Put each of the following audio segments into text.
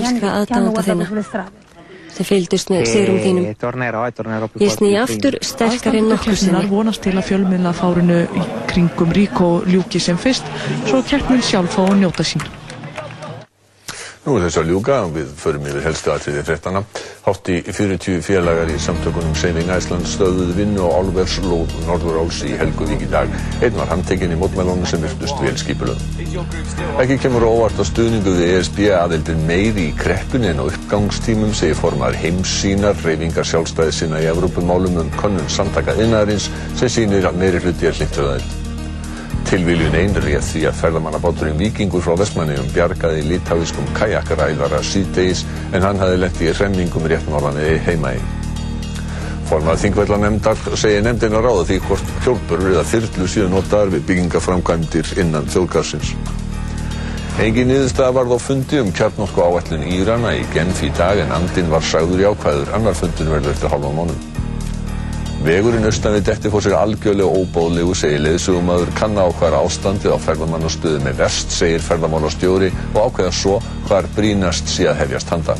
elska aðdánda þina sem fylgdust með sigurum þínum. Ég sný aftur sterkar en nokkur sinni. vonast til að fjölmiðla fárinu í kringum Ríko ljúki sem fyrst, svo keppnin sjálf fá að njóta sín. Nú er þess að ljúka og við förum yfir helstu atriði fréttana. Hátt í 40 félagar í samtökunum Seiling Æsland stöðuð vinnu á Álverslóð Norðuráls í Helguvík í dag. Einn var handtekinn í mótmælunum sem virtust vel skipulöð. Ekki kemur óvart að stuðningu við ESB aðeldin meiri í kreppunni en á uppgangstímum segir formar heimsínar reyfingar sjálfstæði sinna í Evrópumálum um könnun samtaka innarins sem sýnir að meiri hluti er höfðaðild. Tilviljun einn réð því að ferðamannabáturinn Víkingur frá Vestmanniðum bjargaði litáiskum kajakræðara síðdegis en hann hafði lett í hremmingum rétt norðan eða heima í. Formað þingvallanemndar segir nefndin að ráða því hvort hjálpur eða þyrlu síðan notaðar við byggingaframkvæmdir innan þjóðgarsins. Engin niðurstaða varð á fundi um kjarnorku áætlun Írana í Genf í dag en andin var sagður í ákvæður. Annar fundin verður eftir halva mánuð. Vegurinn austan við detti fór sér algjörlega óbóðlegu, segir leiðsögumadur, kanna á hver ástandið á ferðamannastöðu með vest, segir ferðamálastjóri og ákveða svo hvar brínast sé að hefjast handa.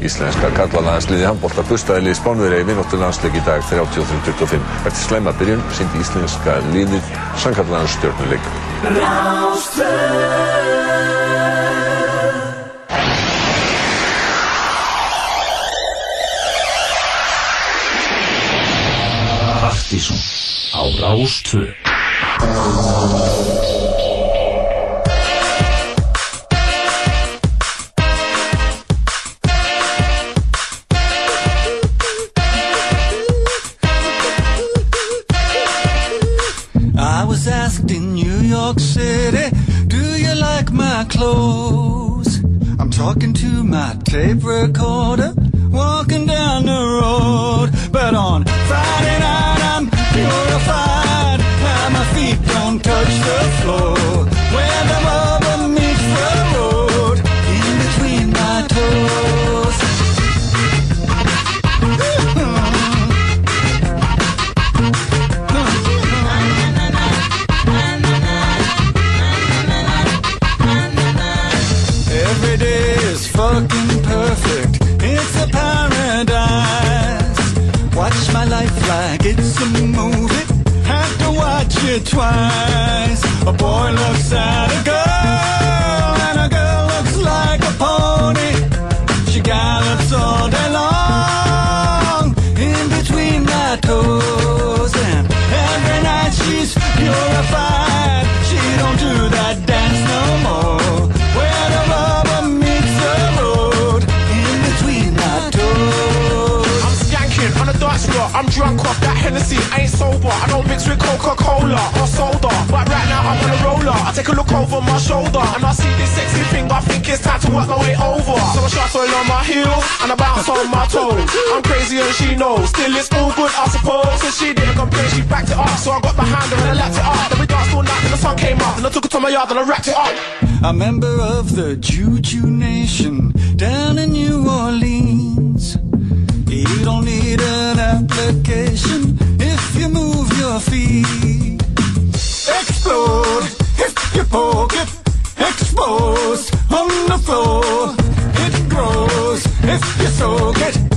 Íslenska karlalandsliði handbólta bustaðili í Spánveri í vinnóttu landsleik í dag 33-25. Eftir slemma byrjun syndi íslenska liðið sankarlandsstjórnuleik. Á I was asked in New York City, do you like my clothes? I'm talking to my tape recorder, walking down the road. But on Friday night, I'm purified. Now my feet don't touch the floor. Where the twice. A boy looks at a girl, Hennessy. I ain't sober. I don't mix with Coca-Cola or soda. But right now I'm on a roller. I take a look over my shoulder and I see this sexy thing. I think it's time to work my way over. So I shuffle on my heels and I bounce on my toes. I'm crazy and she knows. Still it's all good, I suppose. And she didn't complain, she backed it up. So I got behind her and I lapped it up. Then we danced all night till the sun came up. Then I took it to my yard and I wrapped it up. A member of the Juju Nation down in New Orleans. You don't need an application if you move your feet. Explode if you poke it. Exposed on the floor. It grows if you soak it. It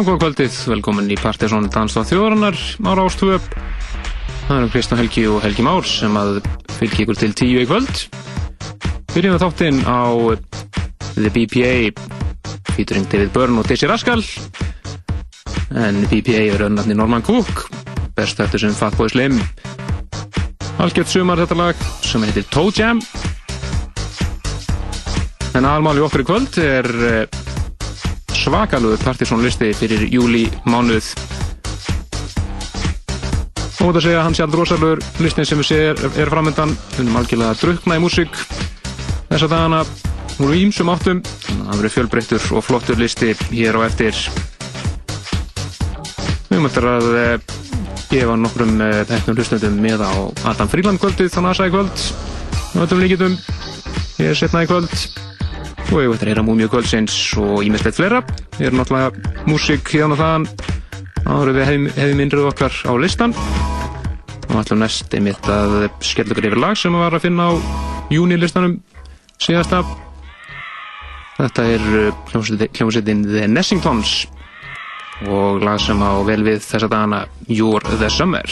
Já, góða kvöldið, velkomin í Partiðsson þjóðarannar á Rástvöp. Það eru Kristján Helgi og Helgi Már sem að fylgja ykkur til tíu í kvöld. Byrjum við þáttinn á The BPA featuring David Byrne og Daisy Rascal. En BPA er önnarni Norman Cook. Best eftir sem Fatboy Slim. Algjört sumar þetta lag sem heitir Toe Jam. En aðalmáli okkur í kvöld er svakalögur partysónlisti fyrir júli mánuð. Og að segja hans jald rosalögur listin sem við séum er, er framöndan. Við erum algjörlega að drukna í músík þess að dagana úr ímsum áttum. Það verður fjölbreyttur og flottur listi hér á eftir. Við eftir að eh, gefa nokkrum teknum eh, hlustendum með á Adam Fríland kvöldið þannig að það er kvöld. Við höfum líkitum. Ég er setnað í kvöld og ég veit að heyra múmið kvöldsins og ímestlegt fleira. Ég er náttúrulega músík hérna og þaðan áður við hefum hef myndrið okkar á listan og náttúrulega næst einmitt að skella ykkur yfir lag sem var að finna á júnilistanum síðasta. Þetta er uh, hljómsveitin The Nessingtons og lag sem á vel við þessa dagana You're the Summer.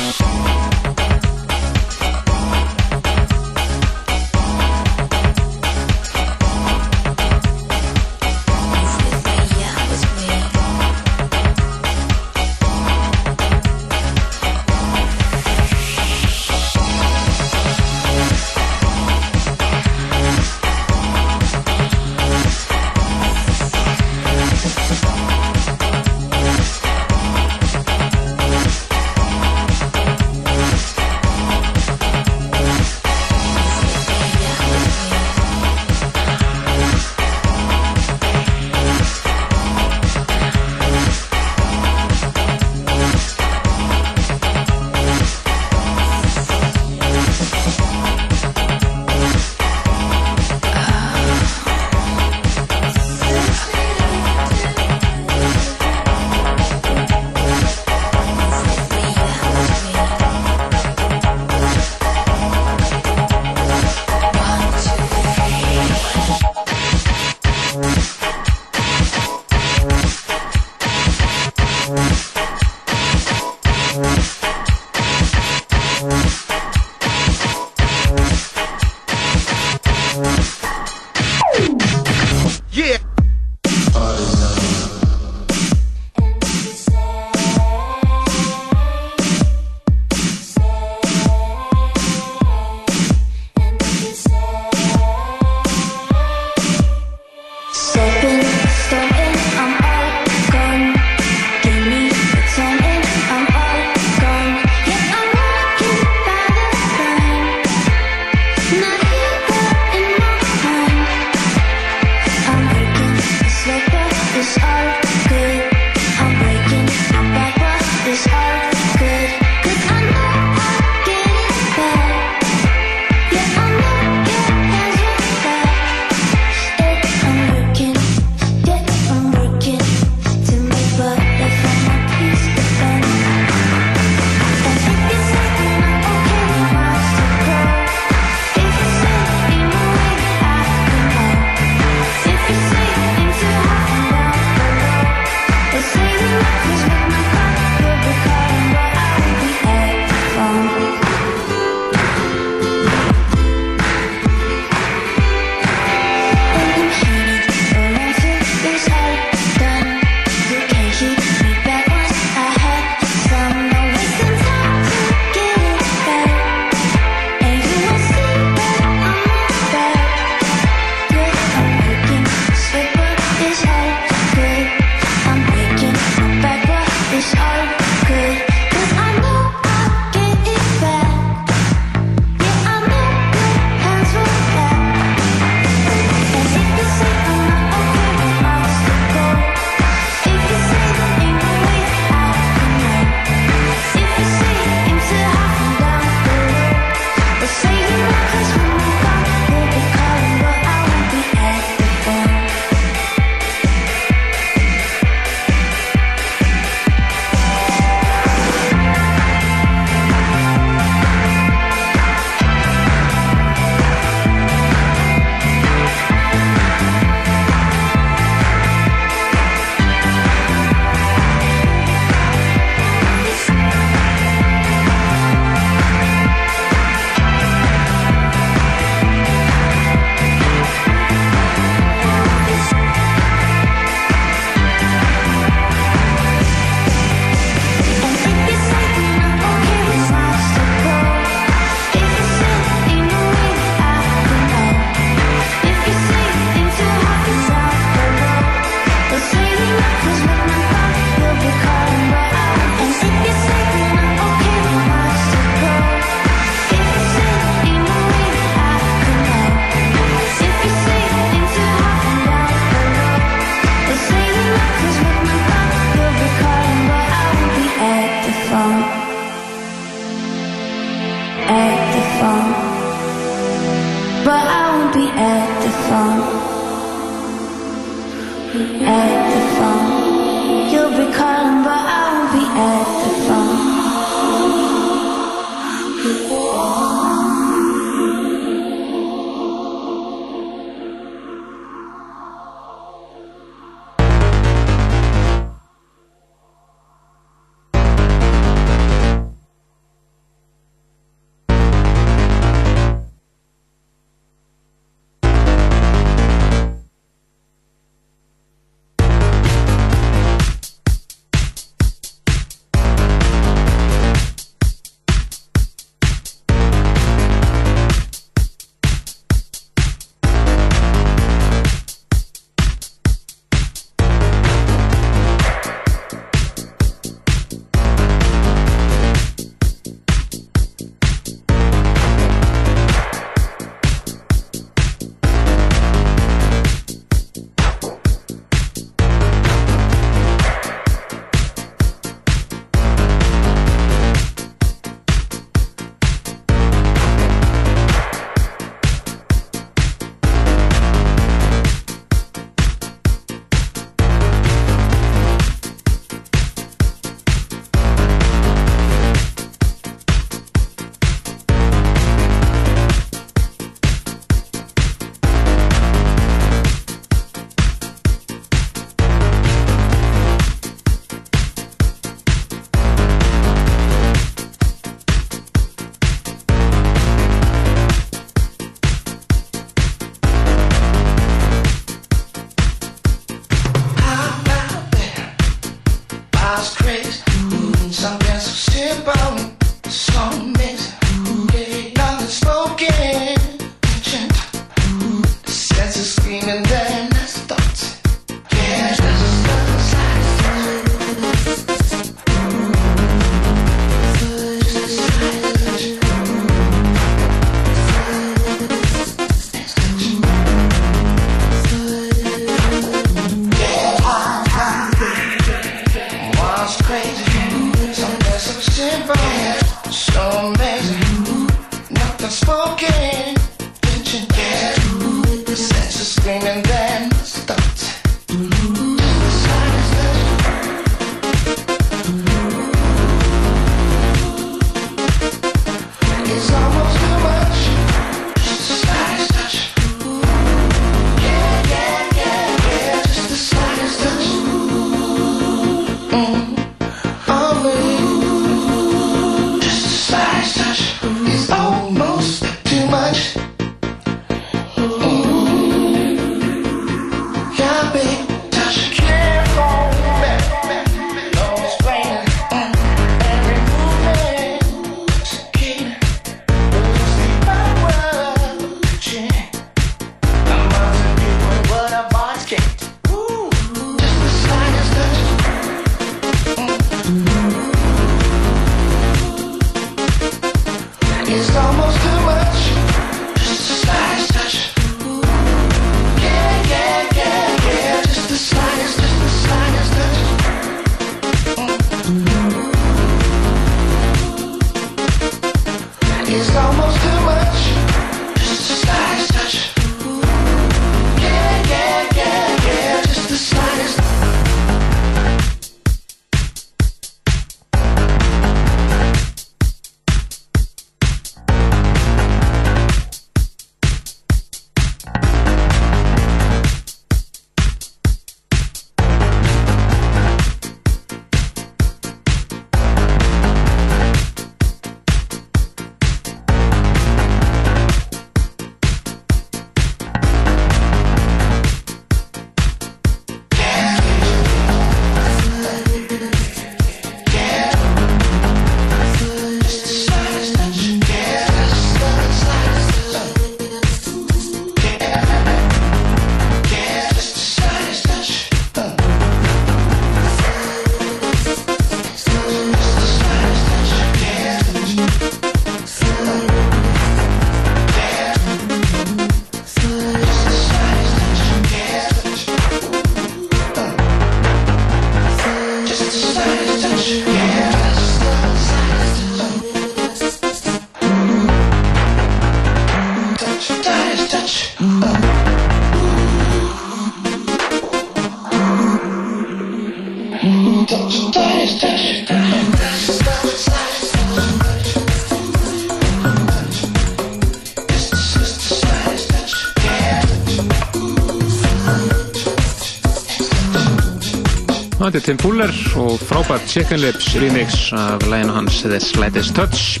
Frábært Chicken Lips remix af læginu hans The Slightest Touch.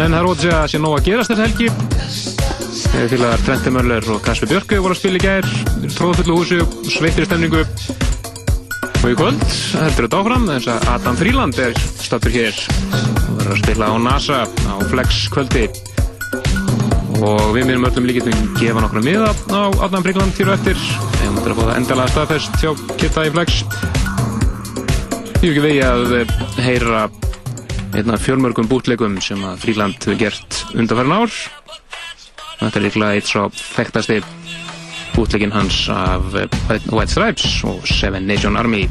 En það er ótaf að sé nóg að gerast þetta helgi. Félagar Trenti Möller og Kasper Björk voru að spila í gær, tróðfullu húsi, sveittir stemningu. Og í kvöld heldur þetta áfram þess að Adam Fríland er staftur hér og verður að spila á NASA á Flex kvöldi. Og við minnum öllum að gefa nokkru miða á Adam Fríland hér og eftir Það er að fá það endalega staðfest hjá Kitta í Flex. Ég hef ekki vegi að eh, heyra einna fjölmörgum bútlegum sem að Fríland hefur gert undanferðin ár. Þetta er líklega eitt svo þekktasti bútlegin hans af eh, White Stripes og Seven Nation Army.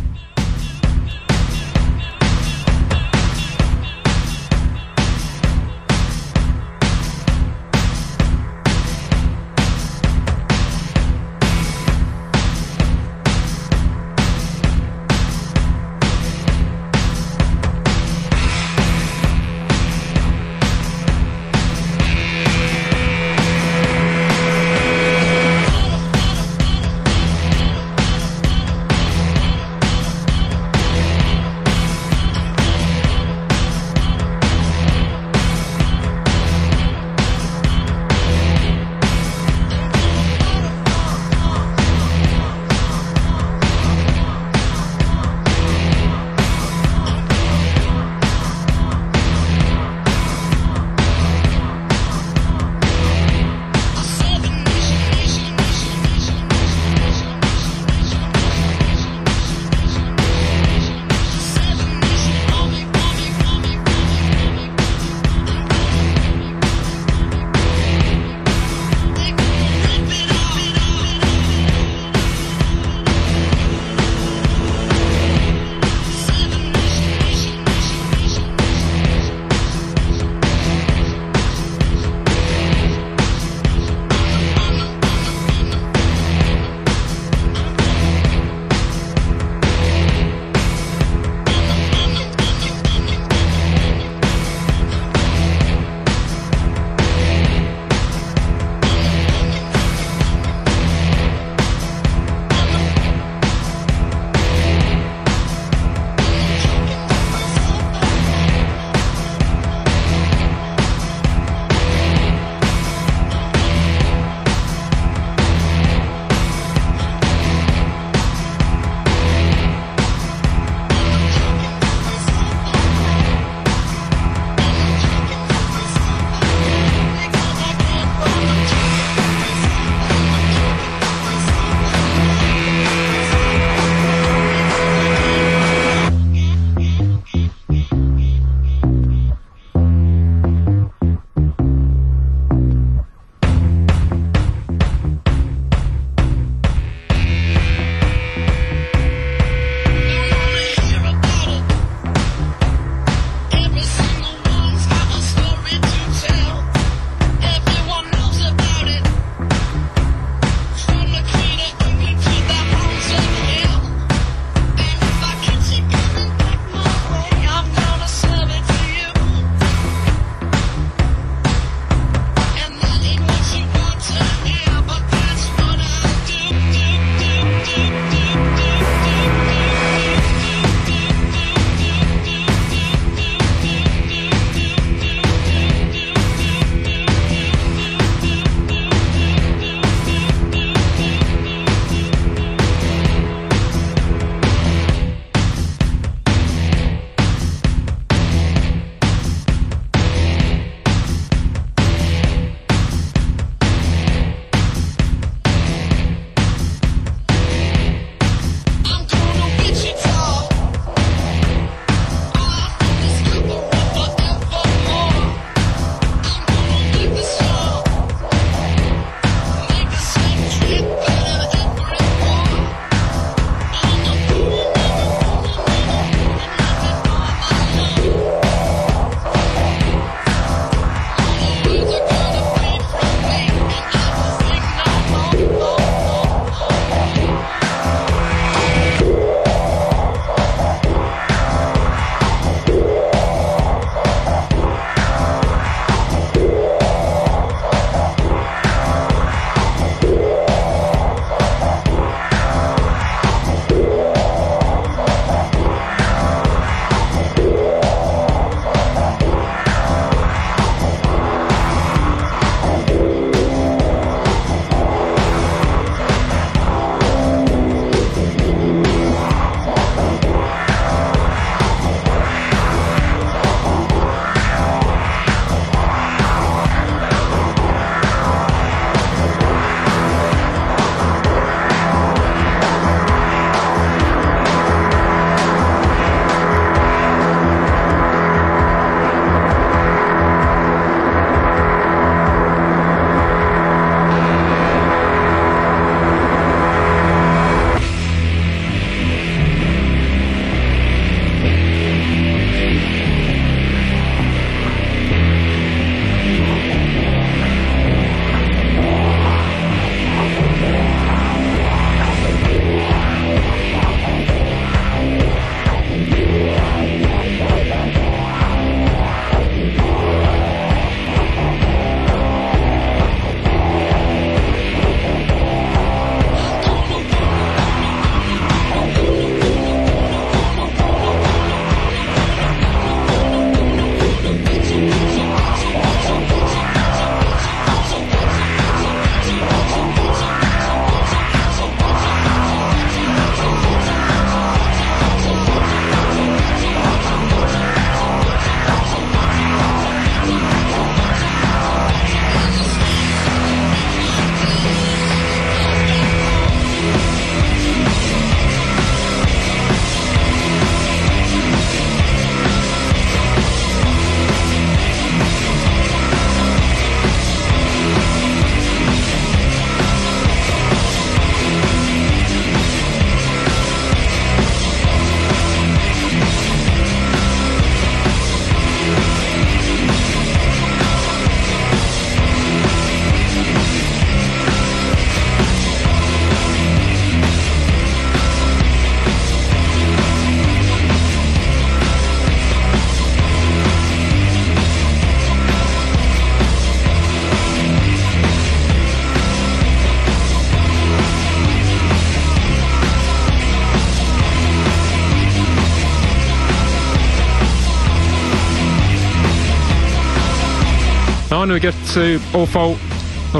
Hann hefur gert ófá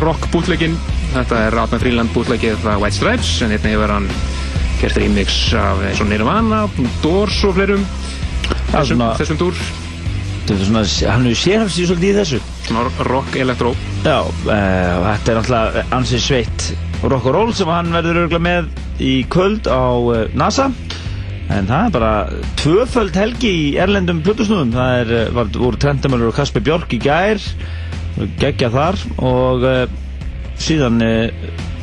rock bútlegin þetta er Ratman Fríland bútlegið White Stripes en einnig hefur hann gert remix af Nirvana, Doors og fleirum. Þessum, þessum dúr. Svona, hann hefur sérhafsið svolítið í þessu. Svona rock, elektró Já, uh, þetta er náttúrulega ansið sveitt rock og roll sem hann verður örgulega með í kvöld á uh, NASA. En það er bara tvöföld helgi í erlendum plutusnúðum það er, var, voru Trendamölur og Kasper Björk í gær geggja þar og síðan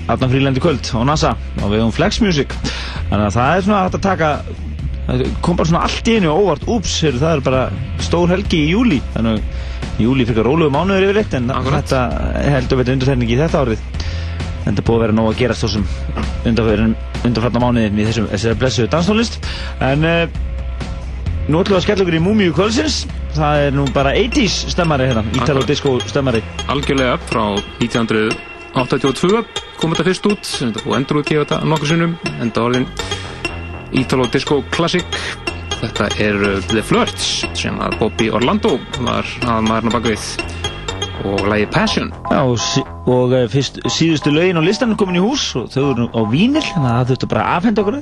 Adnan Fríland í kvöld á NASA og við höfum Flex Music. Þannig að það er svona að taka kom bara svona allt í einu óvart. Úps, það er bara stór helgi í júli þannig að júli fyrir róluðu mánuður yfir eitt en Akkurat. þetta heldur við undarþærningi í þetta árið. En það búið að vera nóg að gerast þessum undarfratna mánuði við þessum, blessuðu danstónlist. En uh, nú ætlum við að skella okkur í Múmiu kvöldsins. Það er nú bara 80's stemmari hérna, Ítalo Disco stemmari. Algjörlega frá 1982 kom þetta fyrst út, þetta búið endur út í þetta nokkur sinnum, enda orðin Ítalo Disco Classic. Þetta er uh, The Flirts sem að Bobby Orlando var að maðurna baka við og lægi Passion. Já, og, og uh, fyrst, síðustu lögin á listan komin í hús og þau eru á vínil þannig að það þurftu bara að afhenda okkur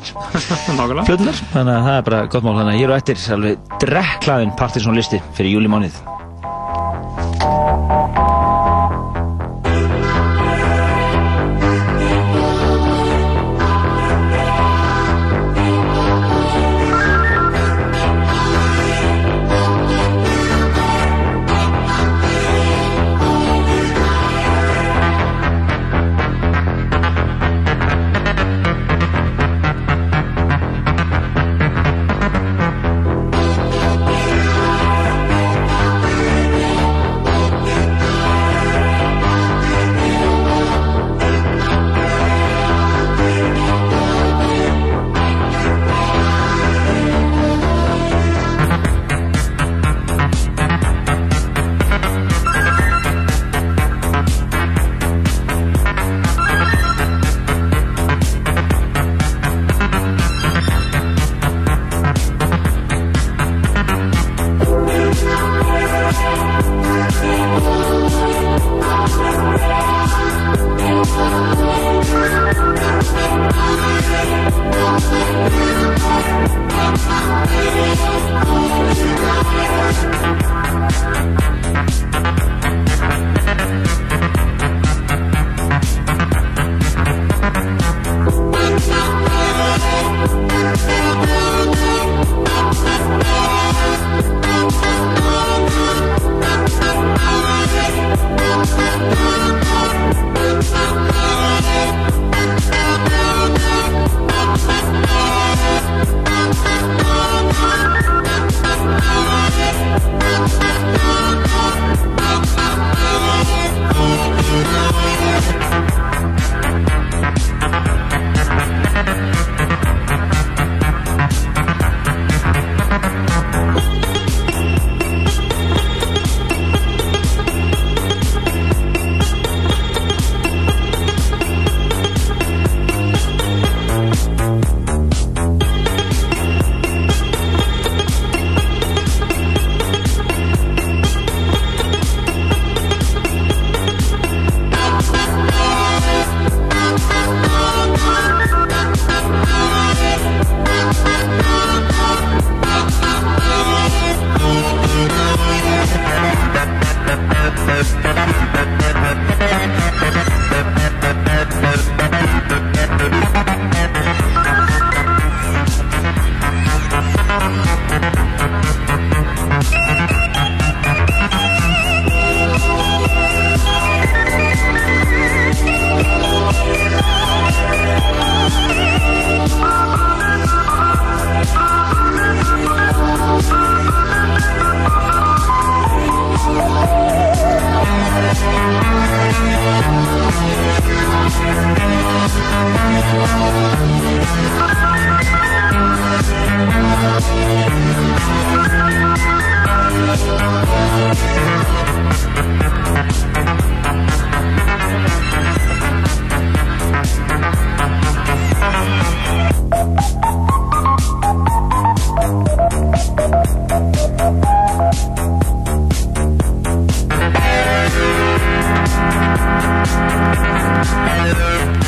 flötunar, þannig að það er bara gott mál þannig að hér og eftir alveg drekklaðin Partiðsson listi fyrir júlimánnið Hello.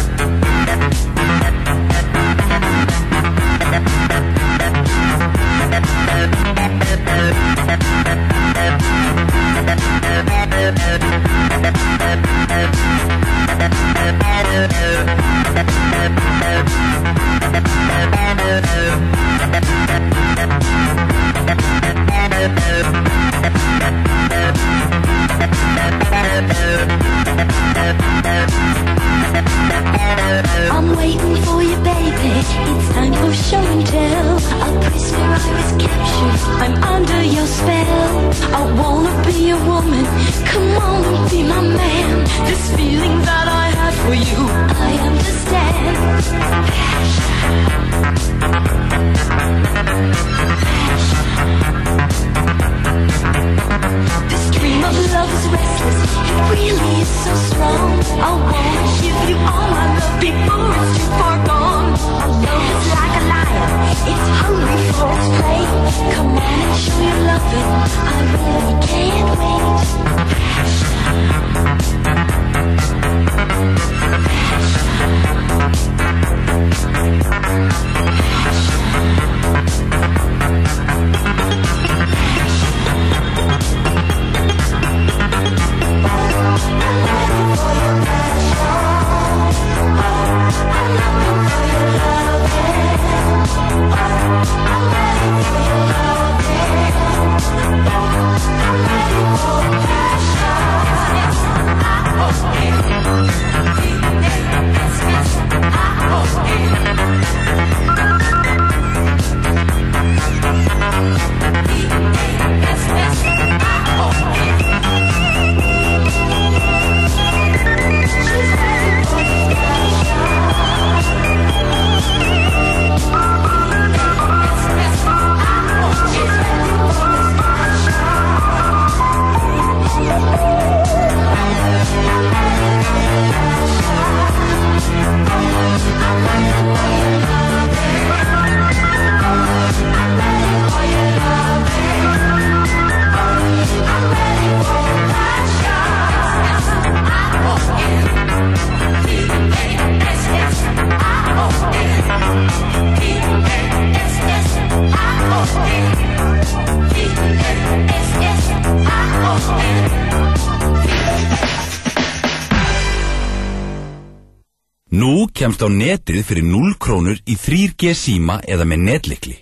Nú kemst á netið fyrir 0 krónur í 3G síma eða með netlikli.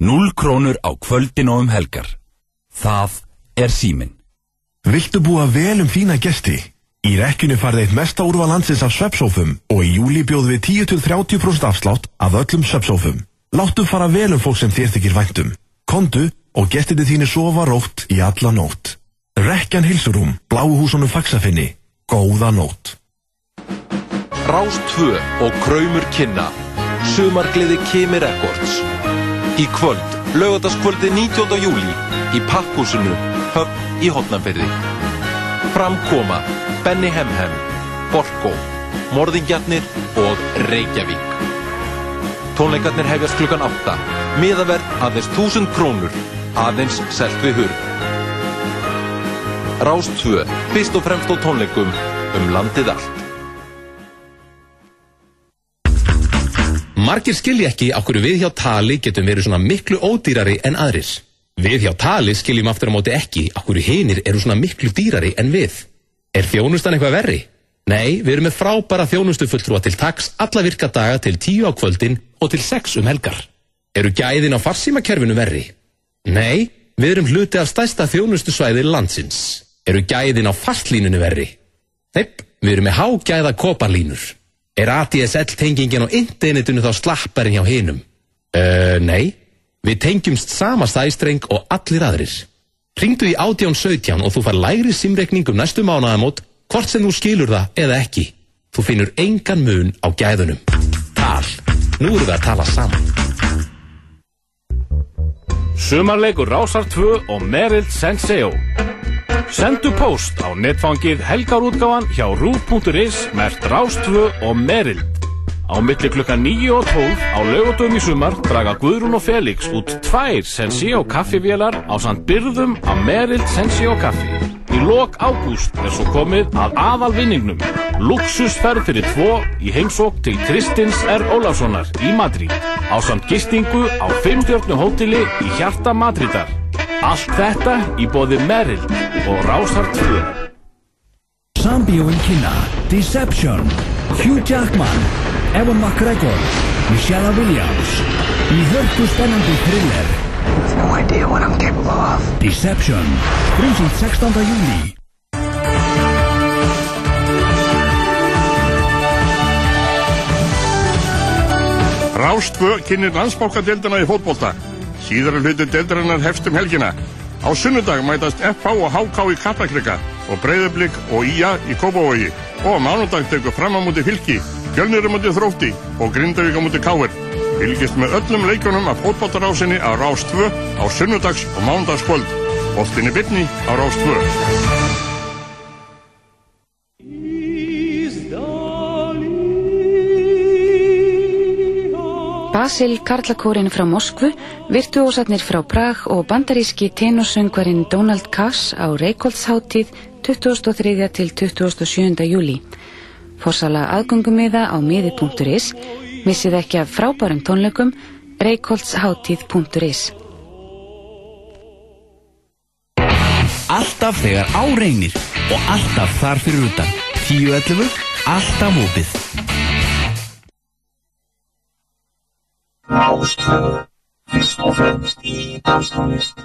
0 krónur á kvöldin og um helgar. Það er símin. Viltu búa vel um þína gesti? Í rekkjunni farið eitt mesta úrval landsins af sveppsófum og í júli bjóðum við 10-30% afslátt af öllum sveppsófum. Láttu fara vel um fólk sem þér þykir væntum. Kondu og gestindi þínu sofa rótt í alla nótt. Rekkjan Hilsurum, Bláuhúsunum Faxafinni. Góða nótt. Rás 2 og Kraumur kynna. Sumargleði Kimi Records. Í kvöld, lögataskvöldi 19. júli í Pakkhúsinu, höfn í Hotnafyrði Framkoma, Benny Hemhem, Borko, Morðingjarnir og Reykjavík. Tónleikarnir hefjast klukkan 8 Miðaverð aðeins 1000 krónur Aðeins selt við hurð. Rás 2, fyrst og fremst á tónleikum um landið allt Margir skilja ekki okkur við hjá Tali getum verið svona miklu ódýrari en aðrir. Við hjá Tali skiljum aftur á móti ekki okkur hinir eru svona miklu dýrari en við. Er þjónustan eitthvað verri? Nei, við erum með frábæra þjónustu fulltrúa til taks alla virka daga til tíu á kvöldin og til sex um helgar. Eru gæðin á farsímakerfinu verri? Nei, við erum hluti af stæsta þjónustu svæði landsins. Eru gæðin á fastlínunu verri? Neip, við erum með hágæða koparlínur. Er ADSL-tengingin á internetinu þá slapparinn hjá hinum? Uh, nei, við tengjumst sama stæstreng og allir aðrir. Ringdu í 1817 og þú far lægri simreikning um næstu mánaðamót hvort sem þú skilur það eða ekki. Þú finnur engan mun á gæðunum. Tal. Nú erum við að tala saman. Sumarleikur Rásar 2 og Meryl Senseo. Sendu post á netfangið helgarútgáfan hjá rúf.is mert Rás 2 og Meryl. Á milli klukka 9 og 12 á laugatum í sumar draga Guðrún og Felix út tvær Senseo kaffivélar á samt byrðum af Meryl Senseo kaffi. Í lok ágúst er svo komið að aðalvinningnum. Luxusferð fyrir tvo í heimsók til Kristins R. Ólafssonar í Madrid. Á samt gistingu á 5-stjórnu hóteli í hjarta Madridar. Allt þetta í bóði Meryl og Rásar 2. Sambíóin kynna Deception Hugh Jackman Evan McGregor Michelle Williams í hörku spennandi thriller No idea what I'm capable of. Deception frumsýnt 16. júli Rástvö kynir landsbókadeildina í fótbolta. Síðara hluti deildarinnar hefst um helgina. Á sunnudag mætast FH og HK í Kaplakrika og Breiðablík og IA í Kópavogi. Og á mánudag tekur fram á múti fylki, Gjölnir á múti þrótti og Grindavík á múti Káver. Fylgist með öllum leikunum af fótboltarásinni á Rástvö á sunnudags og mánudagskvöld. Boltinni bytni á Rástvö. Basil Karlakórin frá Moskvu, virtuósarnir frá Prag og bandaríski tenorsöngvarinn Donald Cass á Reykjólfsháttíð 23. til 27. júli. Forsala aðgöngumiða á miði.is, missið ekki af frábærum tónleikum, reykjólfsháttíð.is. Alltaf þegar áreinir og alltaf þar fyrir utan. 10.11. Alltaf opið. Rástöðu, fyrst og fremst í danstónlist.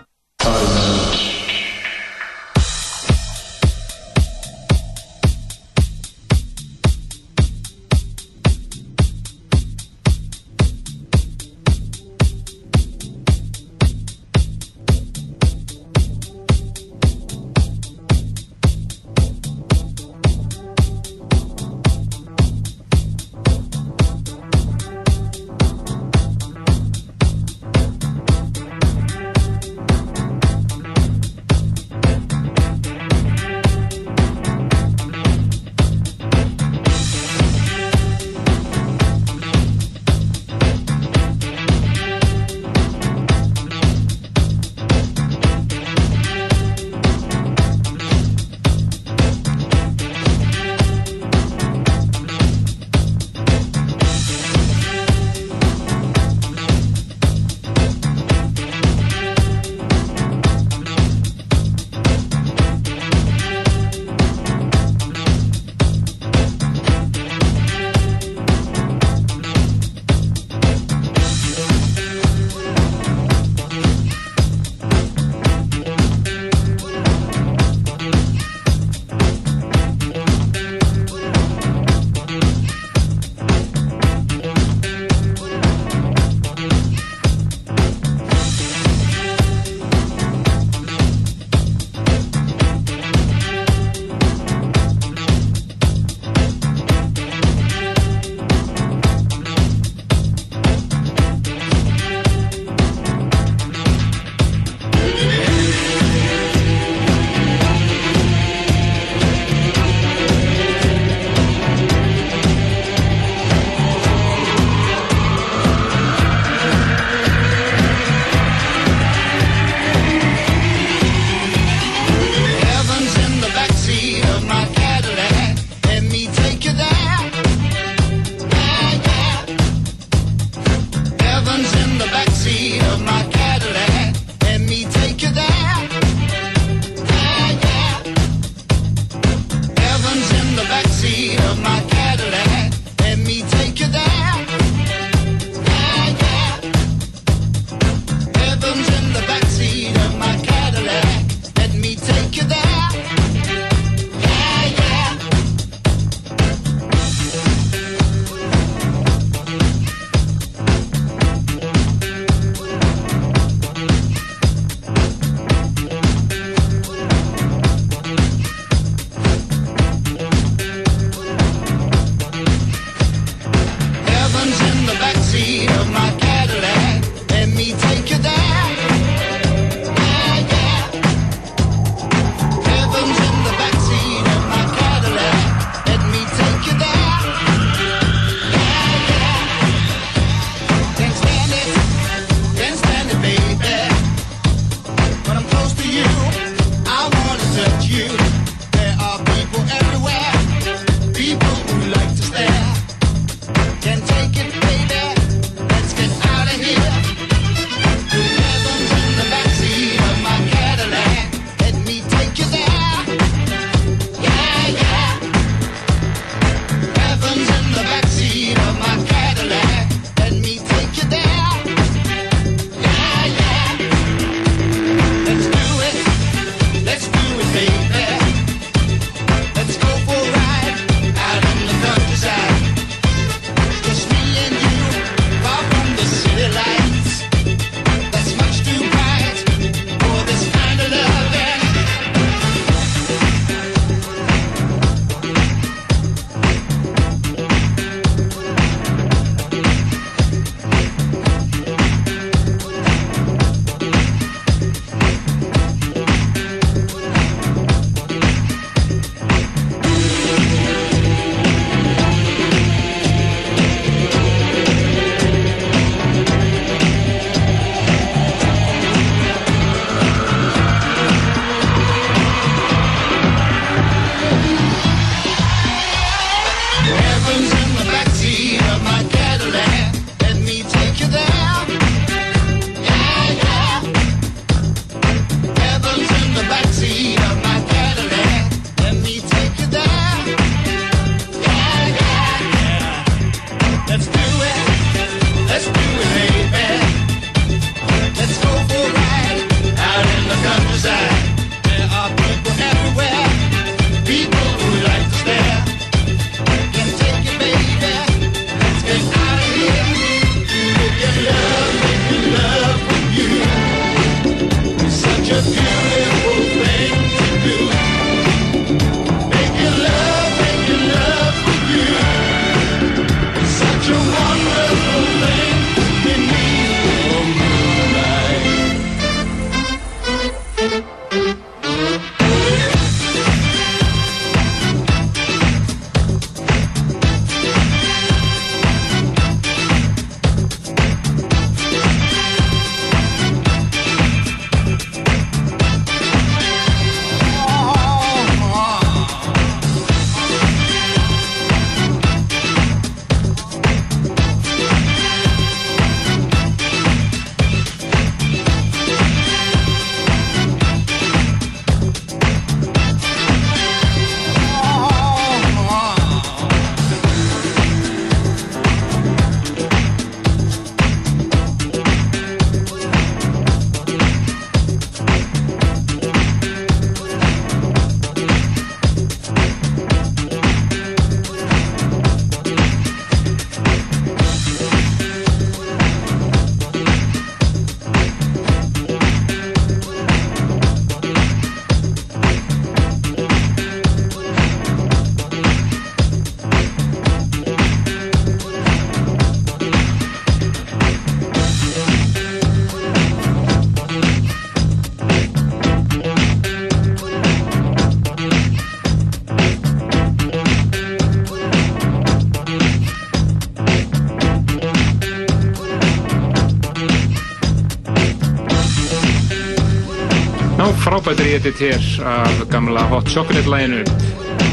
Frábættur í hér af gamla Hot Chocolate læginu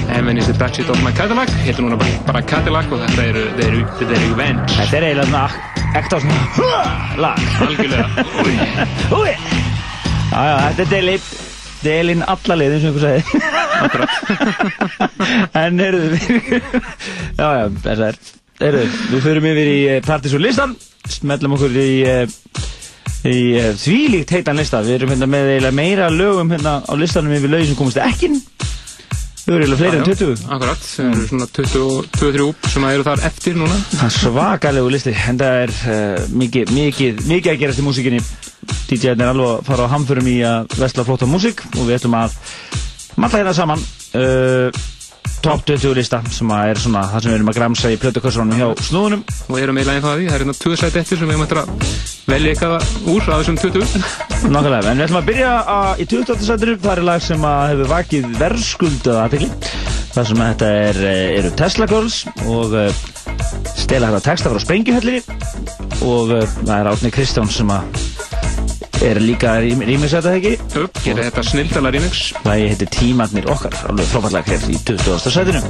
Heaven is the backseat of my Cadillac heitir núna bara, bara Cadillac og þetta eru, eru, eru Revenge Þetta er eiginlega svona ekta svona lag. Algjörlega. Þetta er Deli Delin alla leiðin sem einhver sagði. En eru við Já, já, þess er. Eru við förum yfir í eh, Partisan listan. Smellum okkur í eh, í eh, þvílíkt heitan lista. Við erum hérna með eiginlega meira lögum hérna á listanum yfir lögin sem komast ekki Þau eru eiginlega fleiri en 20 Akkurat, það eru svona 22-23 sem eru þar eftir núna. Það er svakalegu listi. En það er uh, mikið, mikið, mikið að gerast í músikinni DJ-n er alveg að fara á hamförum í að vestla flotta músik og við ætlum að matla hérna saman. Uh, top 20 lista sem er svona það sem við erum að gramsa í plötukassunum hjá snúðunum. Og erum eiginlega einn það því, það er hérna 2 sæti eftir sem við erum að velja eitthvað úr af þessum 20 Nákvæmlega, en við ætlum að byrja að, í 28. sætinu. Það er lag sem hefur vakið verðskuldað aðtekli það sem að þetta er, eh, eru Tesla Girls og uh, stela þetta texta frá Sprengjuhellinni og uh, það er Átni Kristján sem að er líka rýmix þetta ekki? Upp, gerir þetta snildala rýmix Lagi heitir Tímannir okkar, alveg frábært hér í 20. sætinu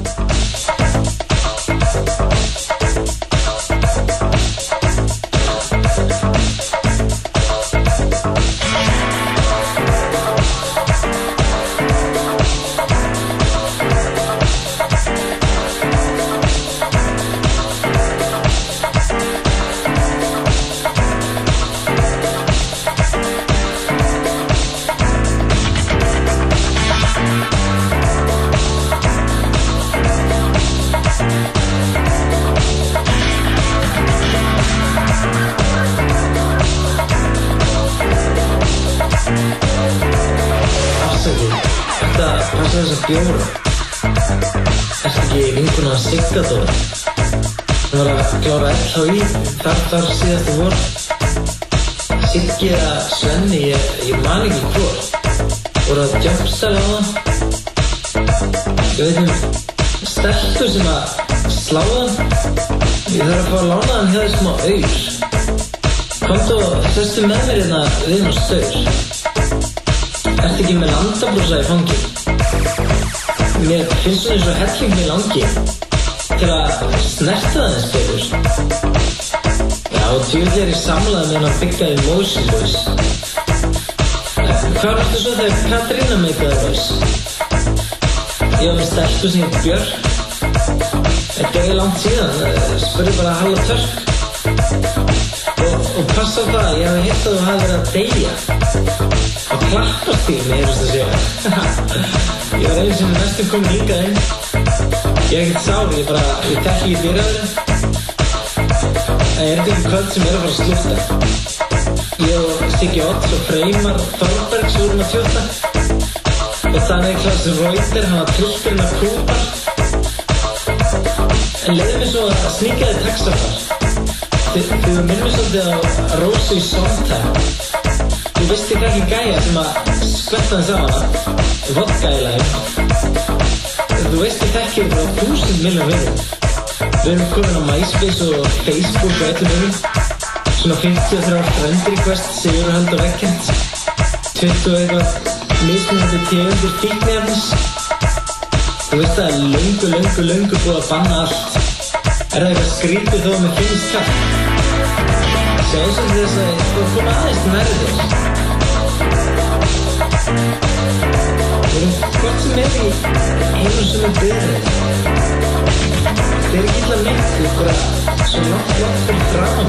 þetta passa þess að bjóra. Ertu ekki vinkuna að sigga Dóra? Hún var að klára LHI þar þar síðastu vor. Siggi eða Svenni, ég, ég man ekki hvor. Voru að jumpstæla á það. Ég veit um steltur sem að slá það. Ég þarf að fá að lána hann hjá því smá auður. Komdu og sestu með mér hérna við hann staur. Ertu ekki með landabrúsa í fangi? Mér finnst svona eins og helling mér langi til að snerta það eins betur. Já, tjóðlega er ég samlað með hann að byggja í Moses Boys. Hvað varstu svo þegar Katrína meikaði Boys? Ég var með stelpu sem heit Björk. Þetta er langt síðan, spurði bara Halla Törk. Og, og passa það, ég hef hitt að þú hafi verið að deyja á klappastíðinni, ég veist að segja. ég var einu sem næstum komin hingað inn. Ég er ekkert sár, ég bara, ég tekki ekki dýraður. En ég er þetta ekki kvöld sem er að fara að slúta. Ég og Siggi Odds og Freymar Þorbergs vorum að tjóta. Og þannig Klaus Reuter, hann var trillturinn af kúpar. En leiði mig svo að sníka þið textafar. Þið þið minnum svolítið á í Sondheim. Þú veist ekki ekki gæja sem að skvetta hans á hana, vodka í læg. Þú veist ekki ekki frá þúsund miljón vinnum. Við erum komin á MySpace og Facebook og öllum vinnum. Svona 53 friend request segjur hald og vekkend. 20 og eitthvað mismunandi tegundir fíknefnis. Þú veist það er löngu, löngu, löngu búið að banna allt. Er það eitthvað skrítið þó að mér finnst kall? Sjáðu sem þess að þú koma aðeins nærði þér. Við erum hvort sem er í einu sem er byrðið. Þeir eru illa neitt ykkur að sem nátt nátt fyrir fram.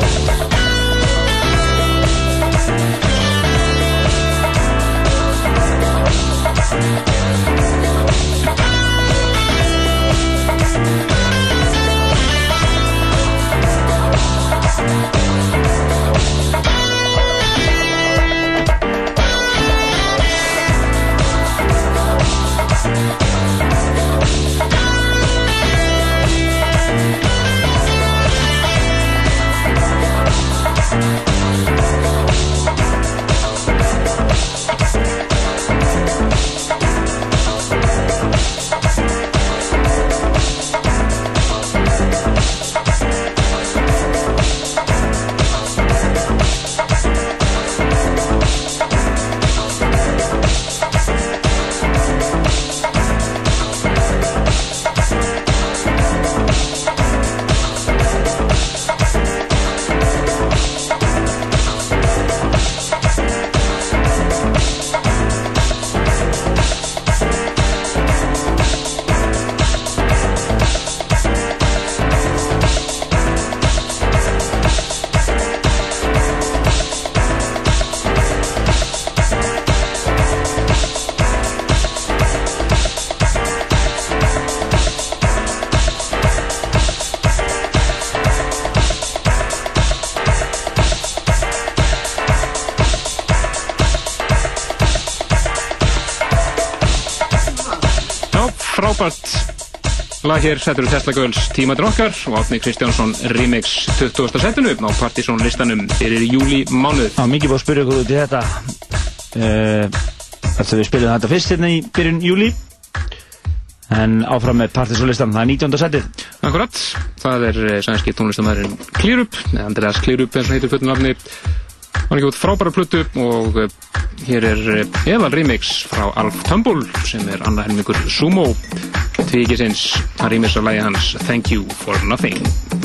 Lag hér settur Tesla Girls tímaður okkar og Átni Kristjánsson remix 20. setinu á Partizón listanum fyrir júli mánuð. Það var mikið búið að spyrja ykkur út í þetta uh, Eftir við spilum þetta fyrst hérna í byrjun júli En áfram með Partizón listan, það er 19. setið Akkurat, það er eh, sænski tónlistamæðurinn Clearup, eða Andreas Clearup eins og heitir fullum nafni hann er ekki út frábæra plötu og eh, hér er eh, eðal remix frá Alf Tumble sem er annað helmingur Sumo tvíkisins, hann remix af lægi hans Thank You For Nothing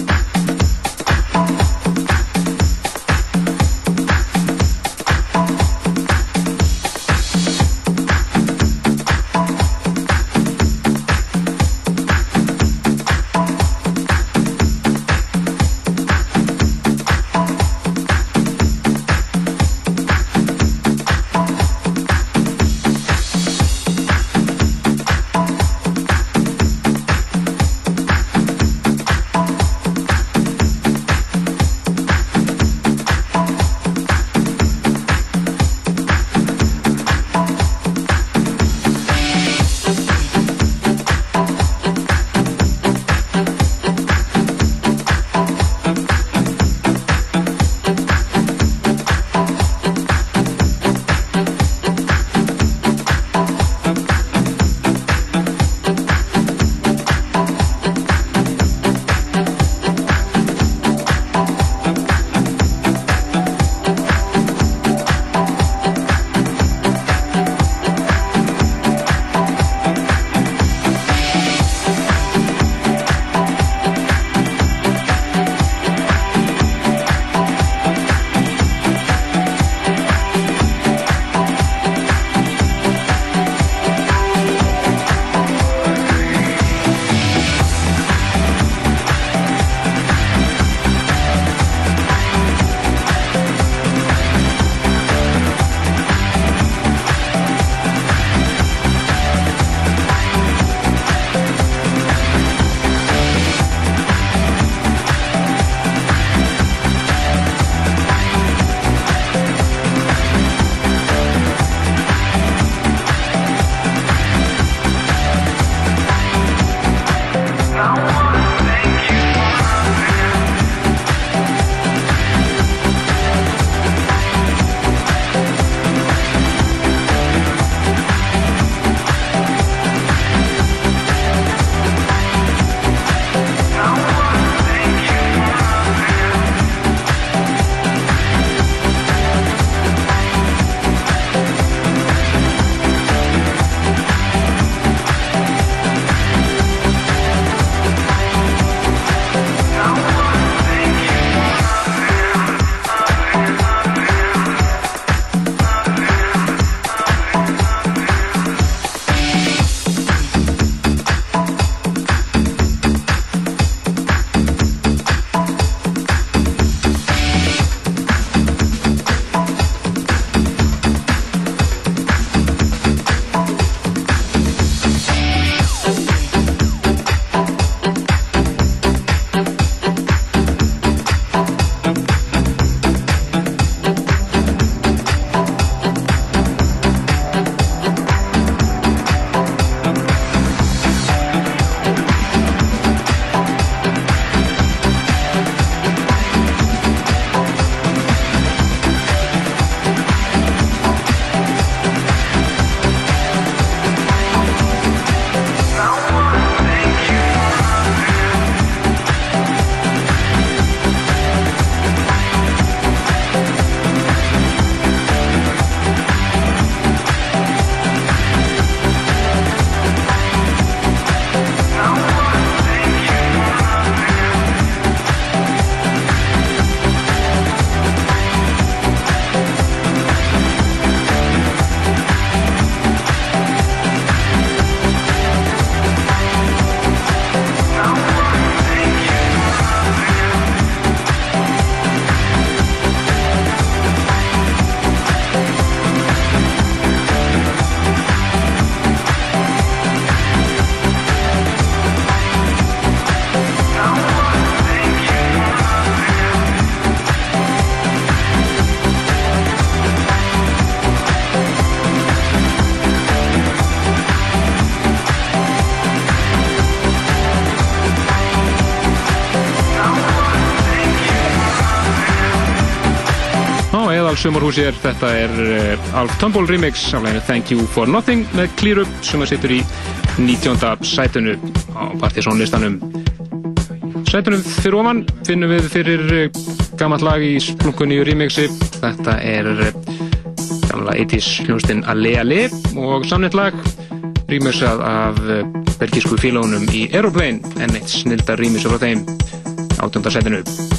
sumarhúsi er þetta er uh, Alf Tumble remix af læginu Thank You For Nothing með Clear Up sem að sittur í 19. sætunu á partysónlistanum sætunum fyrir ofan finnum við fyrir uh, gammalt lag í splunkunni remixi þetta er uh, gamla 80's hljónstinn Ale Ale og samnett lag remixað af belgísku félagunum í Aeroplane en eitt snildar remix frá þeim 18. sætunu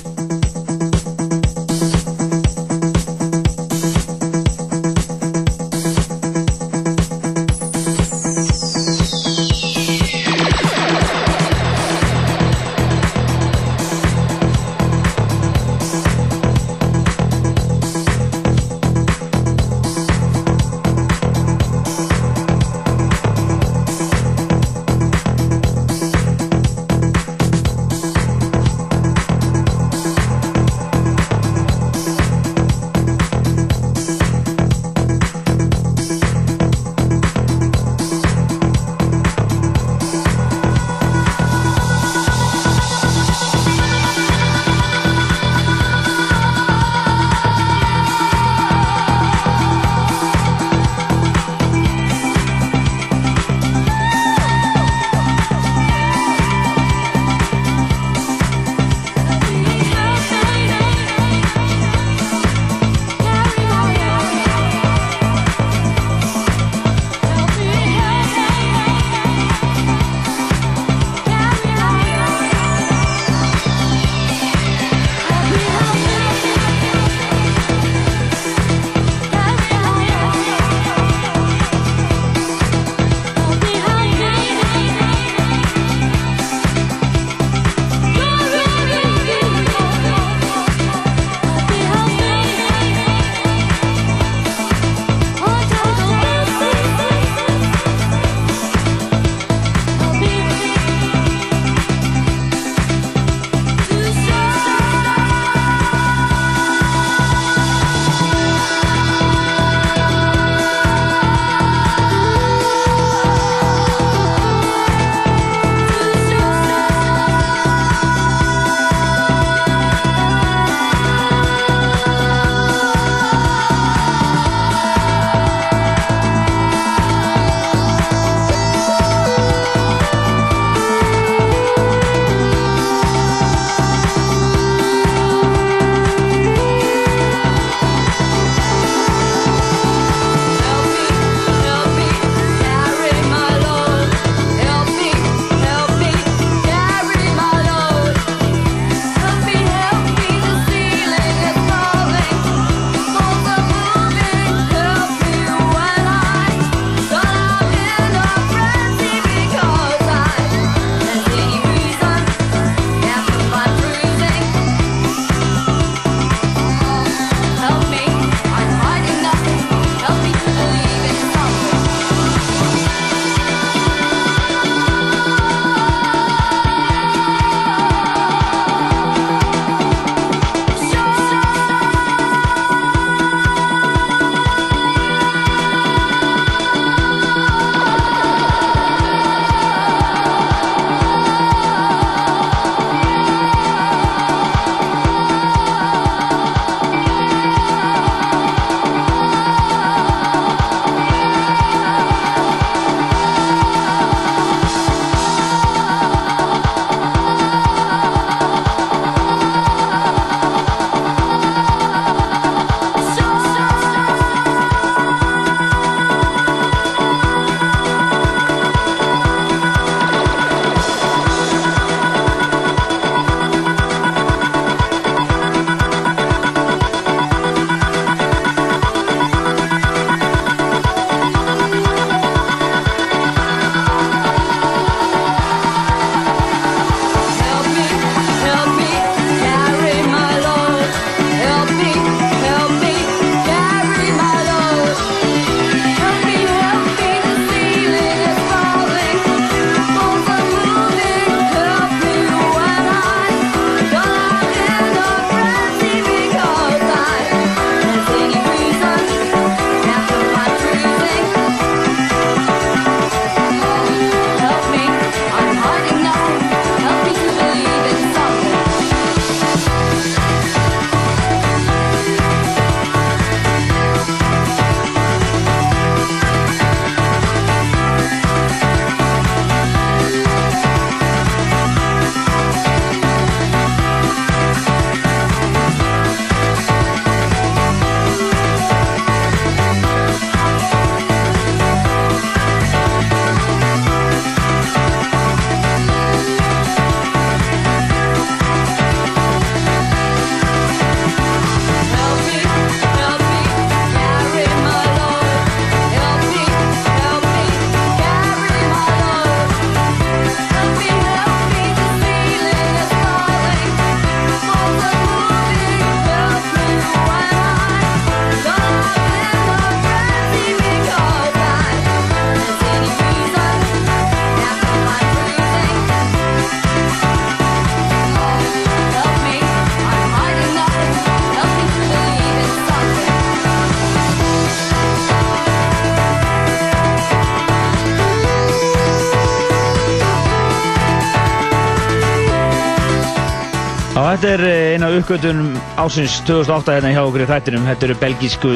þetta er eh, eina uppgötunum ásins 2008 hérna hjá okkur í þættinum. Þetta eru belgísku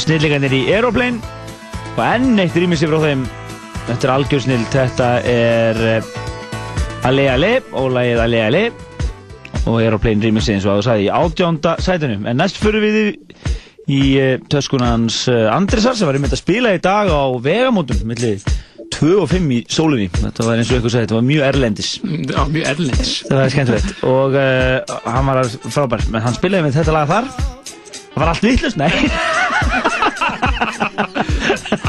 snillingarnir í Aeroplane og enn eitt rýmis yfir á þeim. Þetta er algjörsnill, þetta er eh, Ale Ale og lagið Ale Ale og Aeroplane rýmis eins og að þú sagði í átjónda sætunum. En næst fyrir við í, uh, töskunans Andresar sem var einmitt að spila í dag á vegamótum millir 2 og 5 í sólinni. Þetta var eins og eitthvað sagði, þetta var mjög erlendis. Já, mjög erlendis. Það var skemmtilegt og uh, hann var frábær, menn hann spilaði með þetta lag þar það var allt vittlust, nei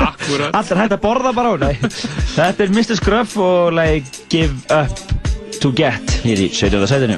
Akkurat Allt er hægt að borða bara á, nei Þetta er Mr. Scruff og lagi Give Up To Get hér í 17. sætinu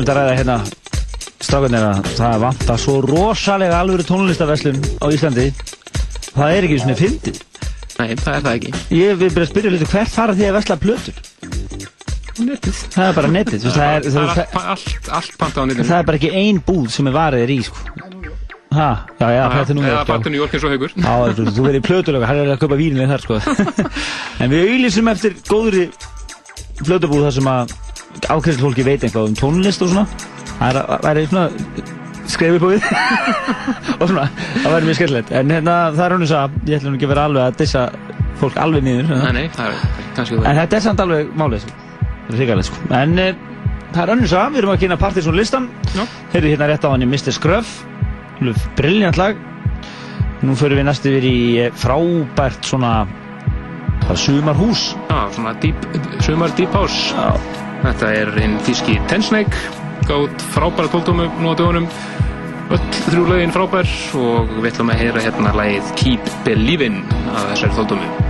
vorum um þetta að ræða hérna strákarnir að það vantar svo rosalega alvöru tónlistaverslun á Íslandi. Það er ekki svona fyndið. Nei, það er það ekki. Ég vil bara spyrja litur hvert fara því að versla plötur? Netið. Það er bara netið veist, það, er, Það það, er allt, allt, panta á netinu. það er bara ekki ein búð sem er varið er í sko. Ha, já, já, þetta er nú Eða panta New York eins og haugur. Já, þú, þú verður í plötulega, hann er að kaupa vínlega þar sko. En við auðlýsum eftir góðri plötubúð þar sem að ákveðslu fólki veit eitthvað um tónlist og svona Það að væri svona skrefið búið og svona, það væri mjög skemmtilegt. En hérna, það er hún að ég ætlum ekki að vera alveg að dissa fólk alveg niður Nei, nei, það er kannski En þetta er samt alveg málið sko. Það er hrikalegt sko. En það er önnur sag, við erum að kynna Partiðsson listan Heyrðu hérna rétt á hann í Mr. Scruff. Briljant lag. Nú förum við næstu yfir í eh, frábært svona sumarhús Já, svona deep, sumar deep house. Já. Þetta er einn þíski Ten Snake gátt frábæra tóltómu nú á dögunum. Öll þrjú lögin frábær og við ætlum að heyra hérna lagið Keep Believin' af þessari tóltómu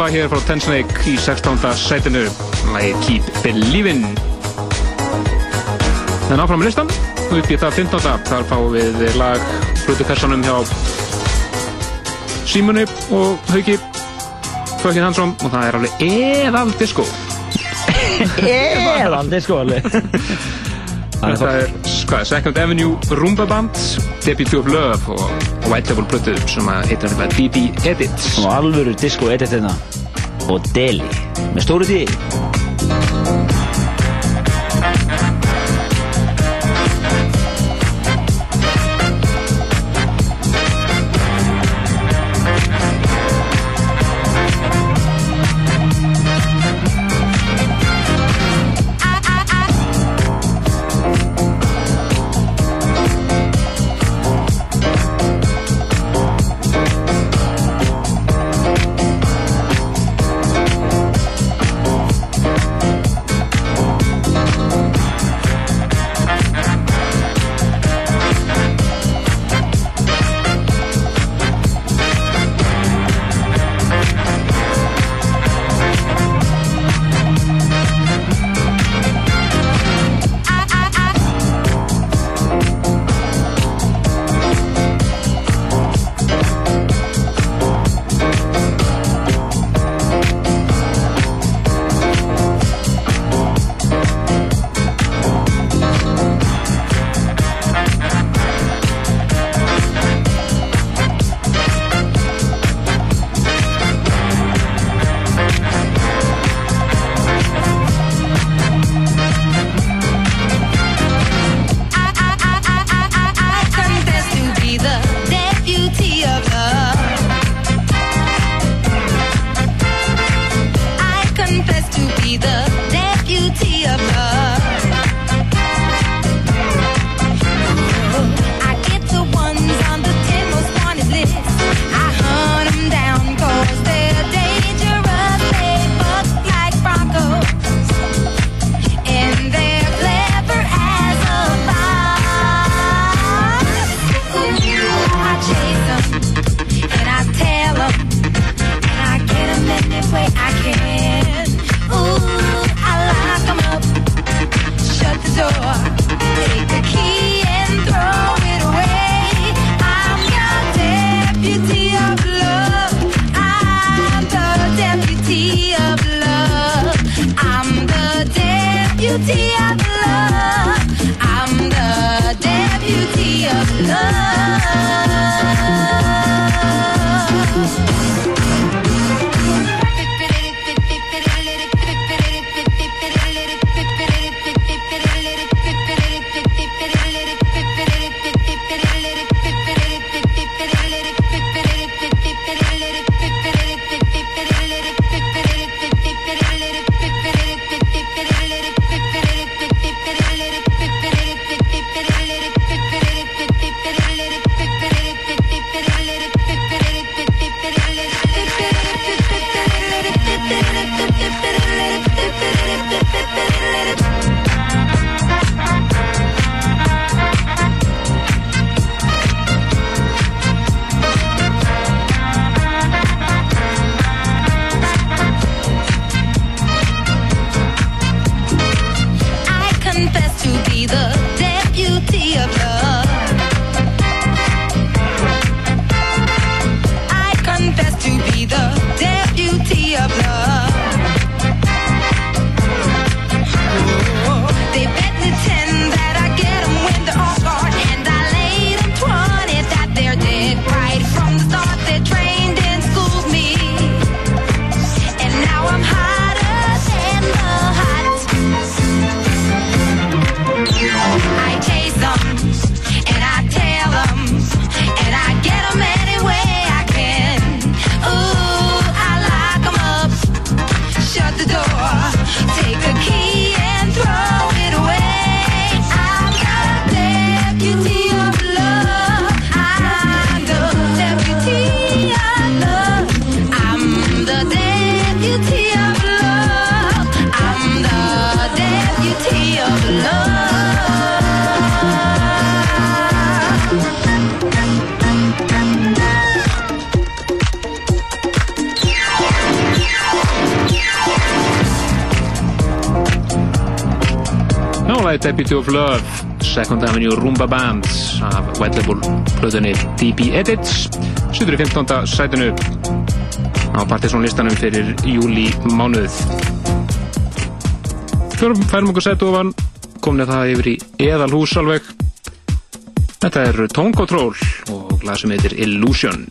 lag hér frá Ten Snake í 16. sætinu. Lagið Keep Believin' en áfram með listan upp í það 15. þar fáum við lag flutukassanum hjá Símoni og Hauki Fökin Hansson. Og það er alveg eðal disco Eðal disco alveg Þetta er hvað, Second Avenue Rumba Band Deputy of Love og White Label Plötu sem að heitir alveg BB Edit og alvöru disco edit hérna. Og Deli með stóru því My Deputy of Love. Second Avenue Roomba Band af White Label plötunni DB Edits. Sýtur í 15. sætinu á Partiðsson listanum fyrir júli mánuð. Fjórum færum okkur sætu ofan. Komin það yfir í eðalhús alveg. Þetta er Tone Control og sem heitir Illusion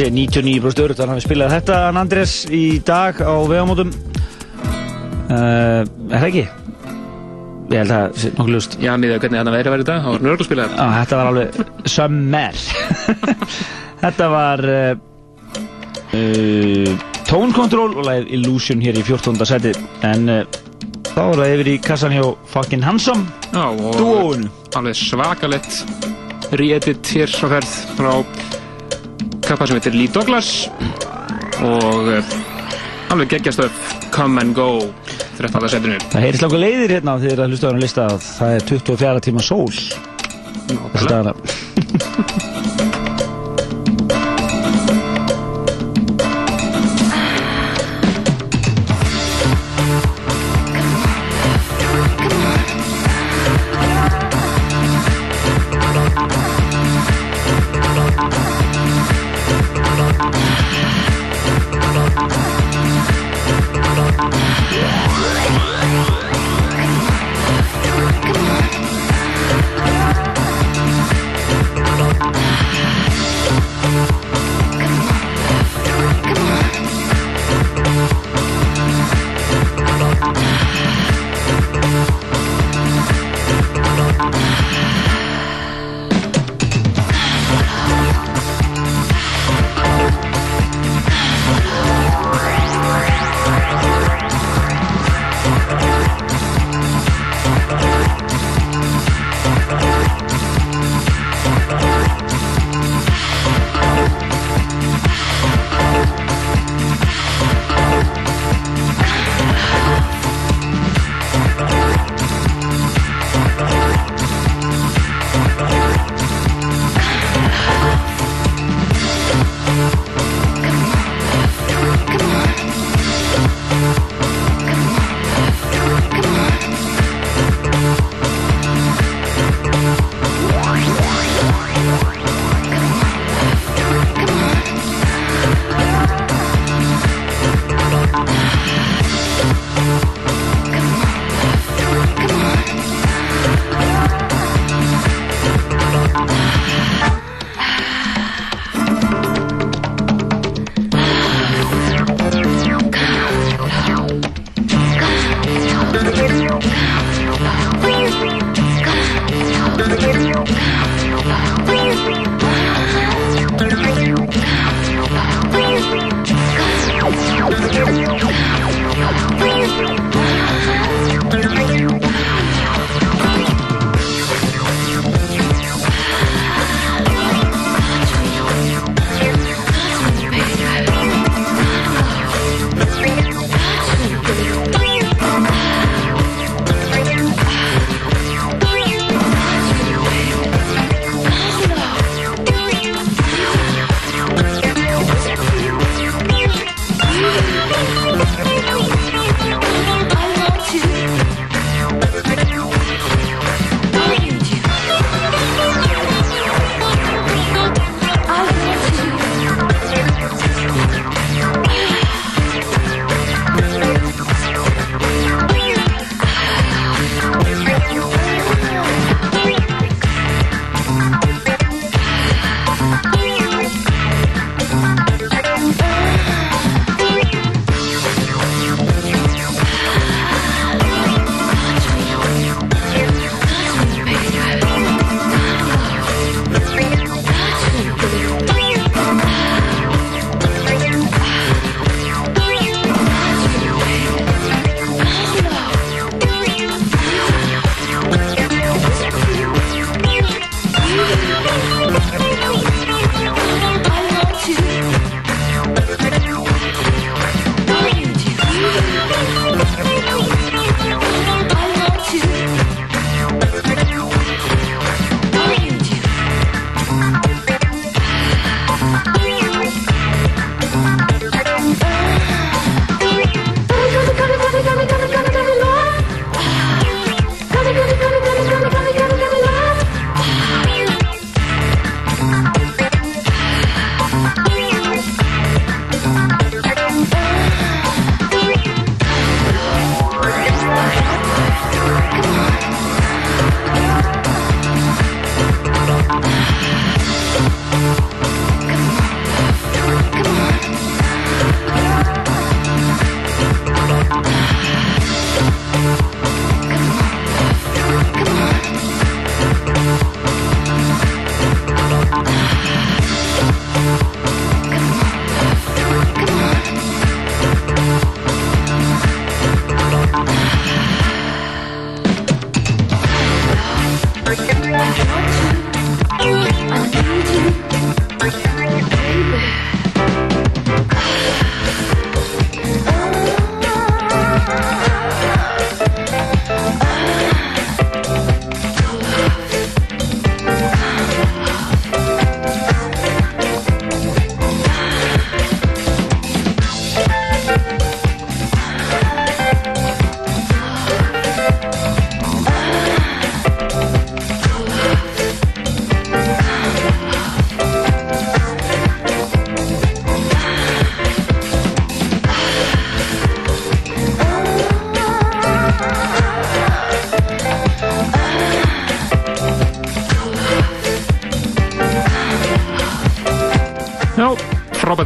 sé 99% örugt að hann hafi spilað þetta hann Andrés í dag á vegamótum uh, Er það ekki? Ég held að það sé nokkuð lust Já, miðað hvernig hann væri að vera í dag, hann var nörglu spilaðar Já, þetta var alveg sömmer Þetta var uh, Tone Control og lagið Illusion hér í 14. seti en uh, þá er það yfir í kassan hjá fucking Hansom Já, og Dúóinu. alveg svakalett re-edit hér á ferð frá kappa sem heitir Lee Douglas og uh, alveg geggjastöf Come and Go 13. setinu Það heyrist langar leiðir hérna þegar að hlusta á hann lista að það er 24 tíma sól Þessa dagana. Come on.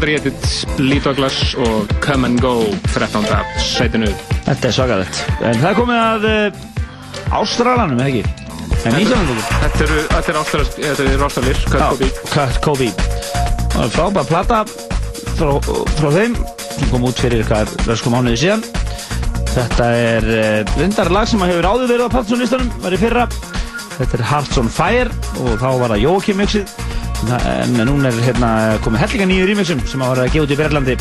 Lee Douglas og Come and Go 13. sætinu. Þetta er svakalegt. En það komið að uh, Ástralanum, eða ekki? En Nýsjálfum Þetta er ástralir, Kurt Kobe. Kurt Kobe. Það er frábæð plata frá, frá þeim sem kom út fyrir eitthvað röskum mánuði síðan. Þetta er uh, reyndar lag sem hefur áður verið á Patsunlistanum, var í fyrra. Þetta er Hearts on Fire og þá var það Joakim mixið. En núna er hérna komið hellinga nýju remixum sem að var að gefa út í Berlandi.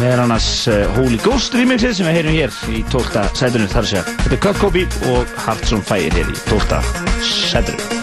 Meðan annars uh, Holy Ghost remixið sem við heyrum hér í 12. sætunum þar að segja. Þetta er Kurt Kobe og Hearts on Fire hér í 12. sætunum.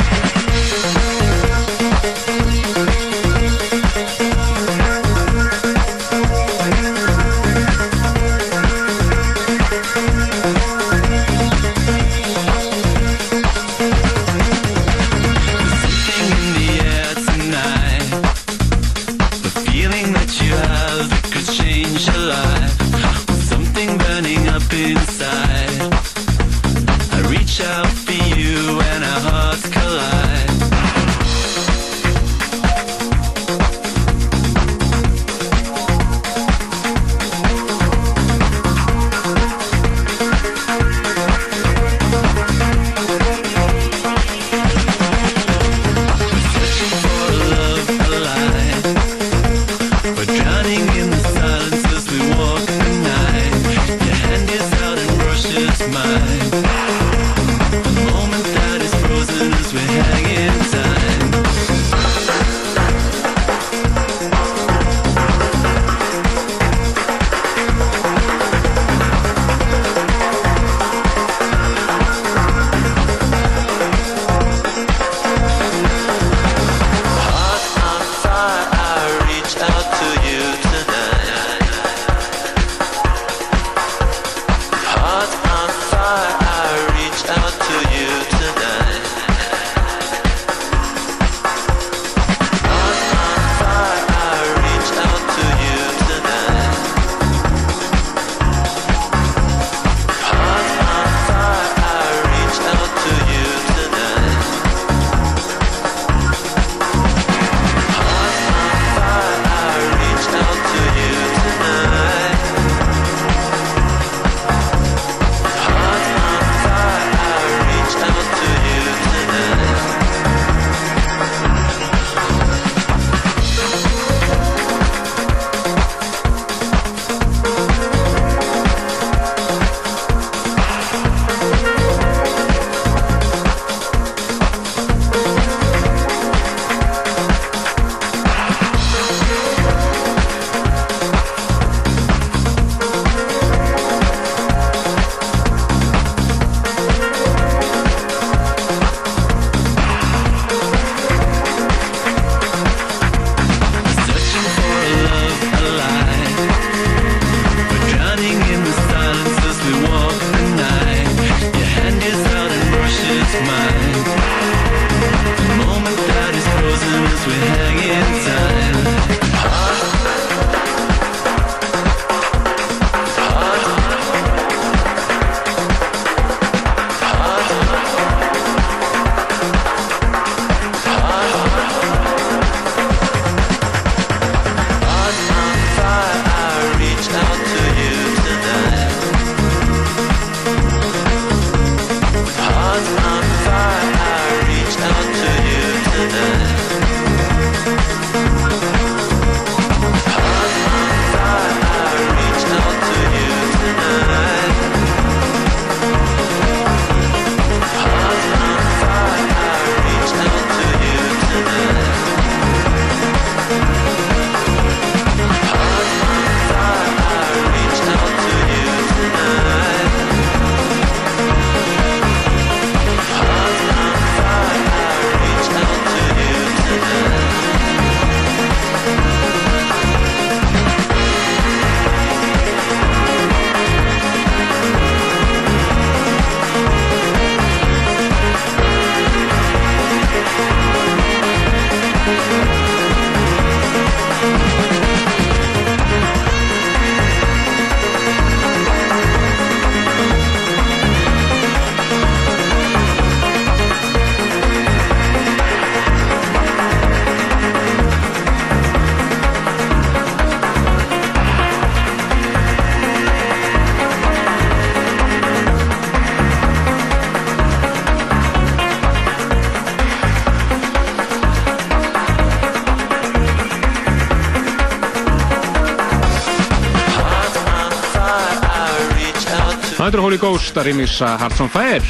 Holy Ghost að remixa Hearts on Fire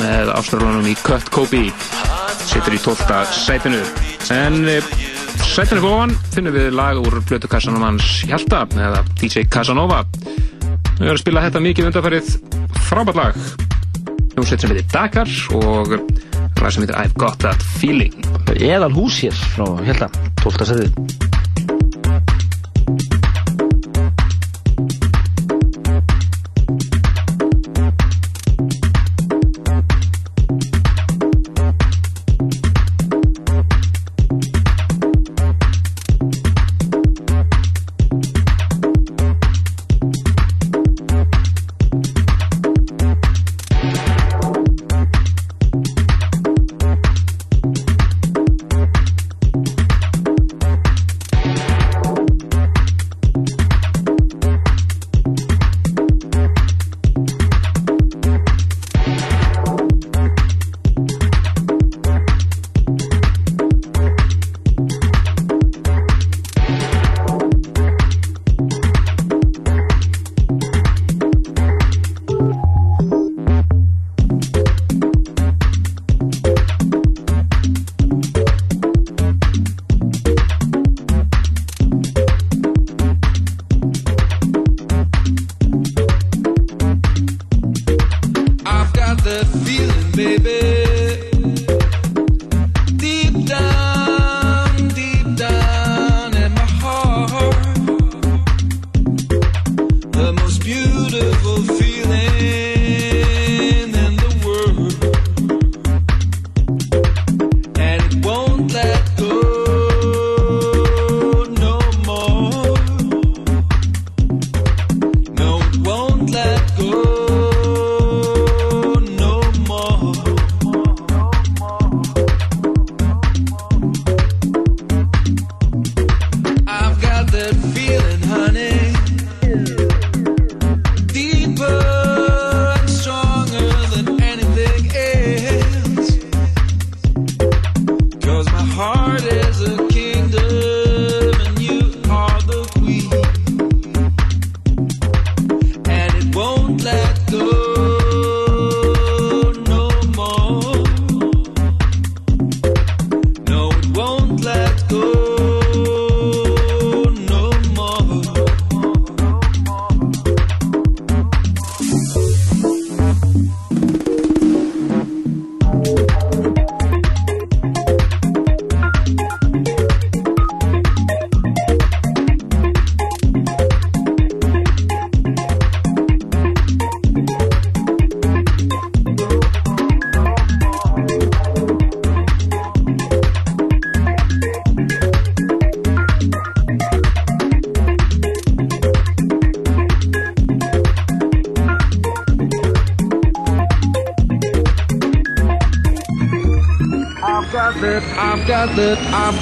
með ástralunum í Cut Kobe sittur í 12. sætinu. En eh, sætinu góðan finnum við lag úr blötukassanum hans Hjalta eða DJ Casanova. Við höfum að spila þetta mikið undarfærið frábært lag. Hljómsveit sem heitir Dakar og lag sem heitir I've Got That Feeling. Eðal hús hér frá Hjalta 12. sætið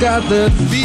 got the feeling,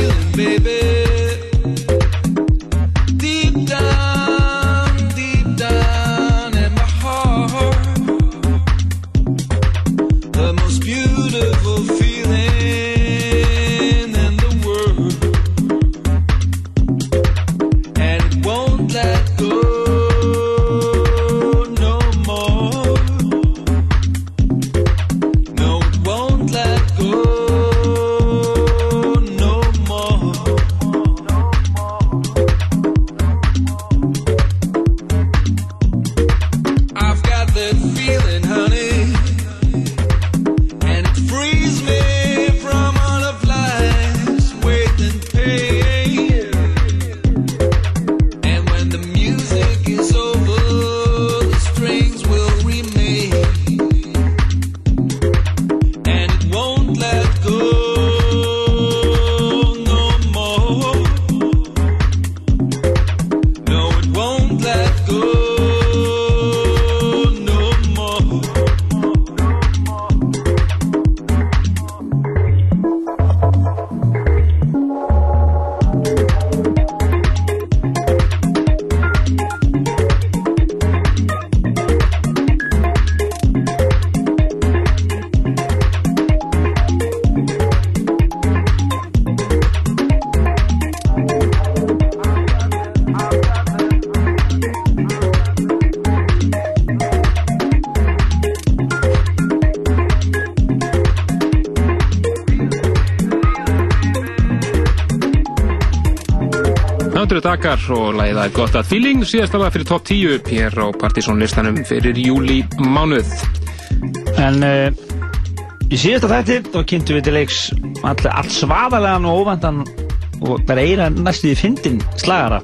Alfred Akar og lagið að gott að feeling síðast alveg fyrir top 10 hér á Partizón listanum fyrir júli mánuð En uh, í síðasta þætti þá kynntum við til leiks all, all svaðalegan og óvandan og bara eira næstu í fyndin slagara.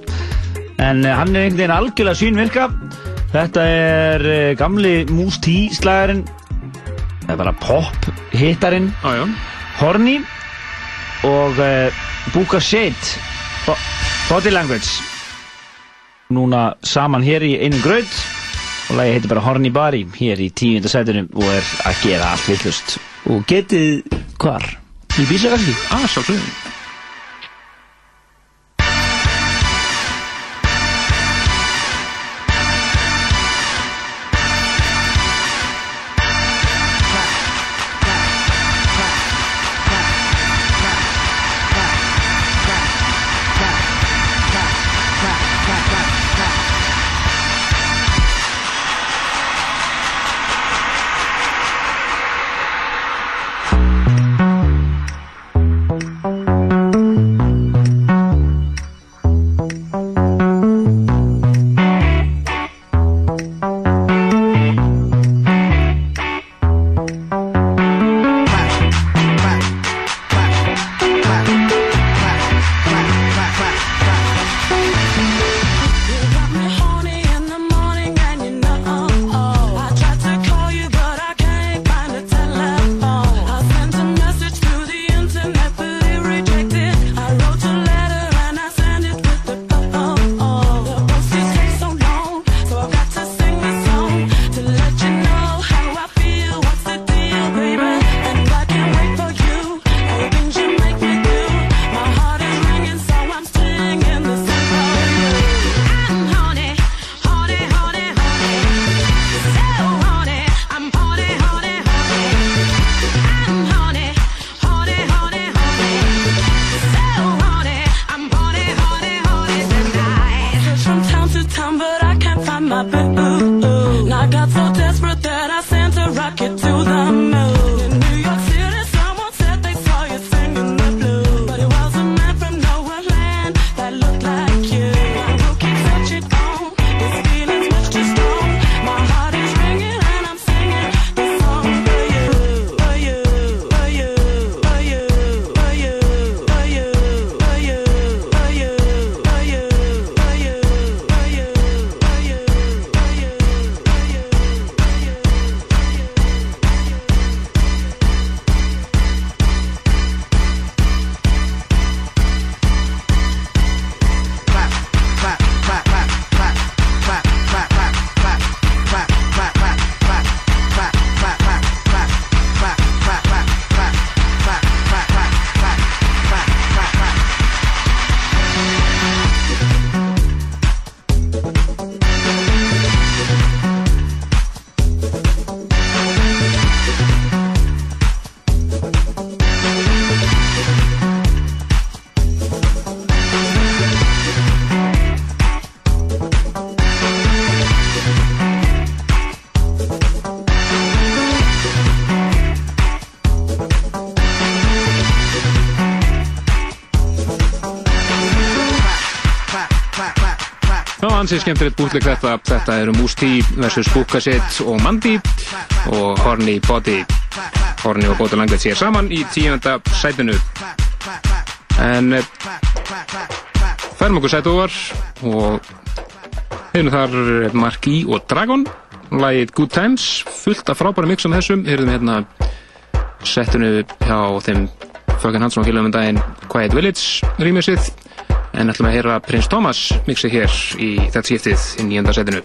En uh, hann er einhvern veginn algjörlega sínvirka þetta er uh, gamli Moose T slagarinn. Það er bara pop hittarinn ah, Horny og Buka Shade Body Language núna saman hér í einu gröð og lagi heitir bara Horny Body hér í tíunda sætunum og er að gera allt villust og getið hvar? Í bísakassi? Ah, sjálfsögum ansið skemmtilegt bútleg þetta. Þetta eru Moose T vs. Bukasitt og Mandy og Horny Body. Horny og Body Language hér saman í tíunda sætinu. En eh, færum okkur sætu ofar og hefum þar Marquis og Dragon. Lægið Good Times, fullt af frábæra mixum þessum. Hefum hérna settinu hjá þeim Föggan Hansson og félagum um daginn Quiet Village rýmisið en ætlum að heyra Prins Thomas mixið hér í þetta skiptið í nýjönda setinu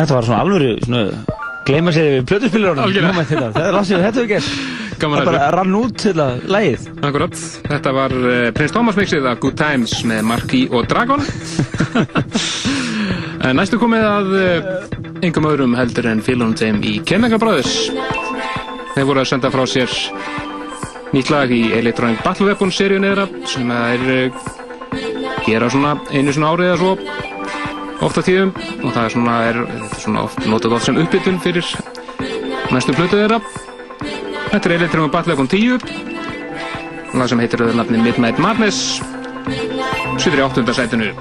Þetta var svona alvöru, gleyma sér yfir plötuspilurunum. Það er lasið, þetta hefur gert. Gaman Það að bara þessu. rann út til að lægið. Akkurat, þetta var uh, Prins Thomas mixið að Good Times með Marquis og Dragon næstu komið að uh, engum öðrum heldur en félunum þeim í Kennaga Brothers Þeir voru að senda frá sér nýtt lag í Electronic Battle Weapon seríun eðra sem er uh, gera svona einu svona árið eða svo ofta tíðum og það er svona, er, svona oft notað oft sem uppbytun fyrir næstu plötu þeirra. Þetta er Electronic Battle Weapon 10 lag sem heitir öður nafni Midnight Madness. Sýtur í áttunda sætinu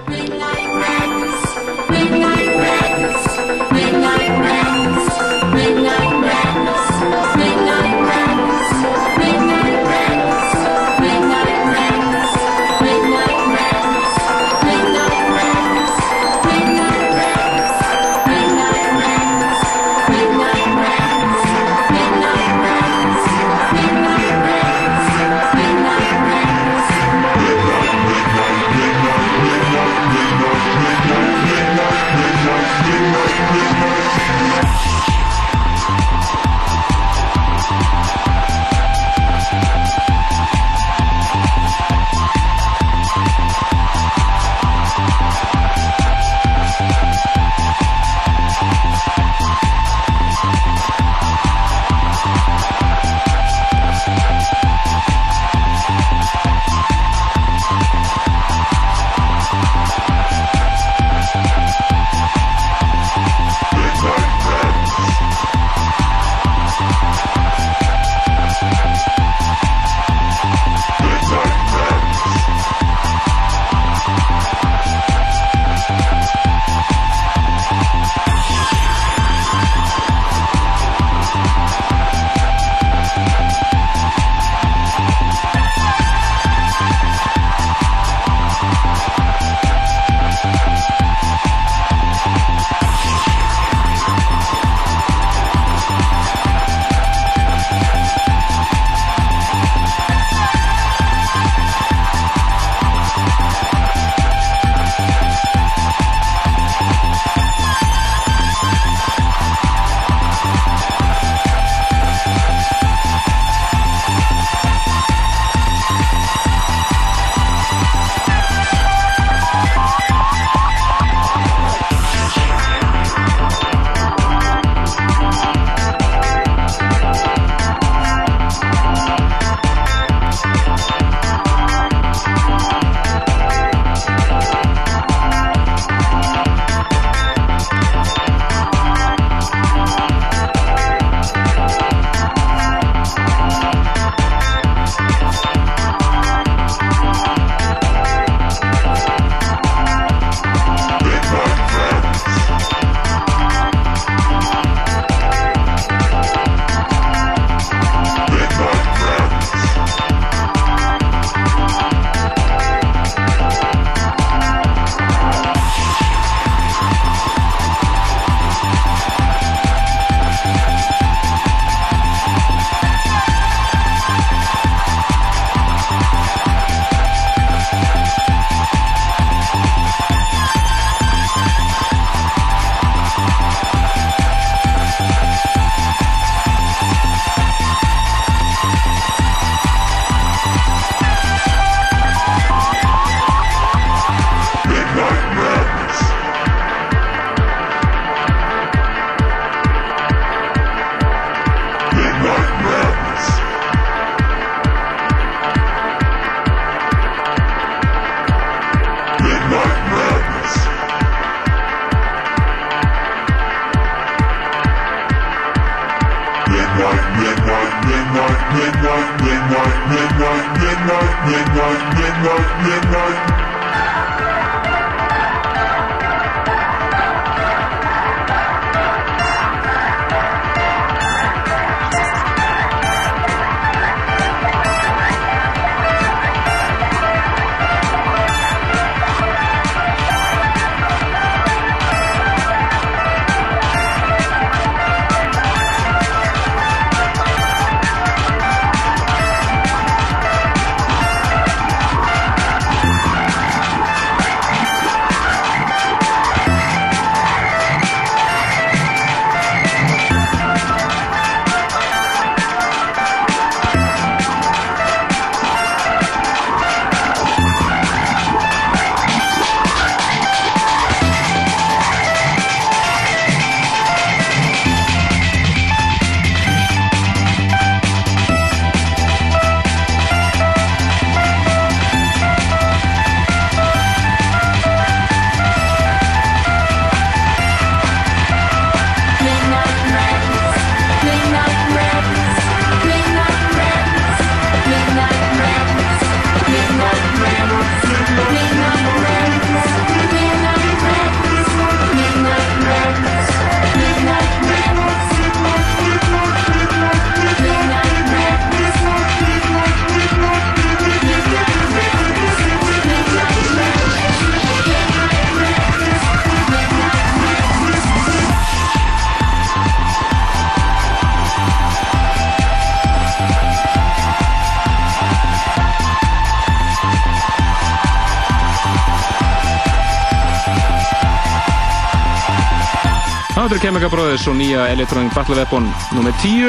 Chemical Brothers og nýja Electronic Battle Weapon nr. 10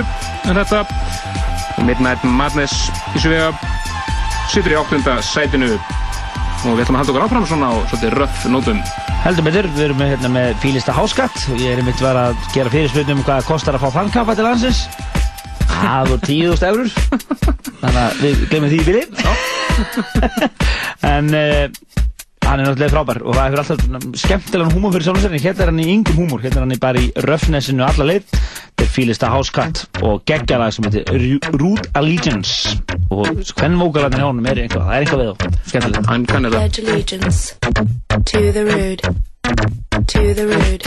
er þetta Midnight Madness í svega situr í áttunda sætinu. Og við ætlum að halda okkur áfram svona á svolítið röff nótum. Heldur betur, við erum með, hérna, með fílista háskatt. Og ég er einmitt var að gera fyrirspilnum um hvað kostar að fá þannkaffa til landsins. Það voru 10.000 eurur. Þannig að við glemum því í bili. En uh, hann er náttúrulega frábær og það hefur alltaf skemmtilegan húmor fyrir en hérna er hann í yngum húmor, hérna er hann í bara í röfnessinu alla leið. Þetta er fílista háskatt og geggjalag sem heitir Rude Allegiance. Og hvern vókalarnir hjá honum er eitthvað, það er eitthvað við þá. Skemmtilegt. Hann kannir það pledge allegiance to the rude, to the rude,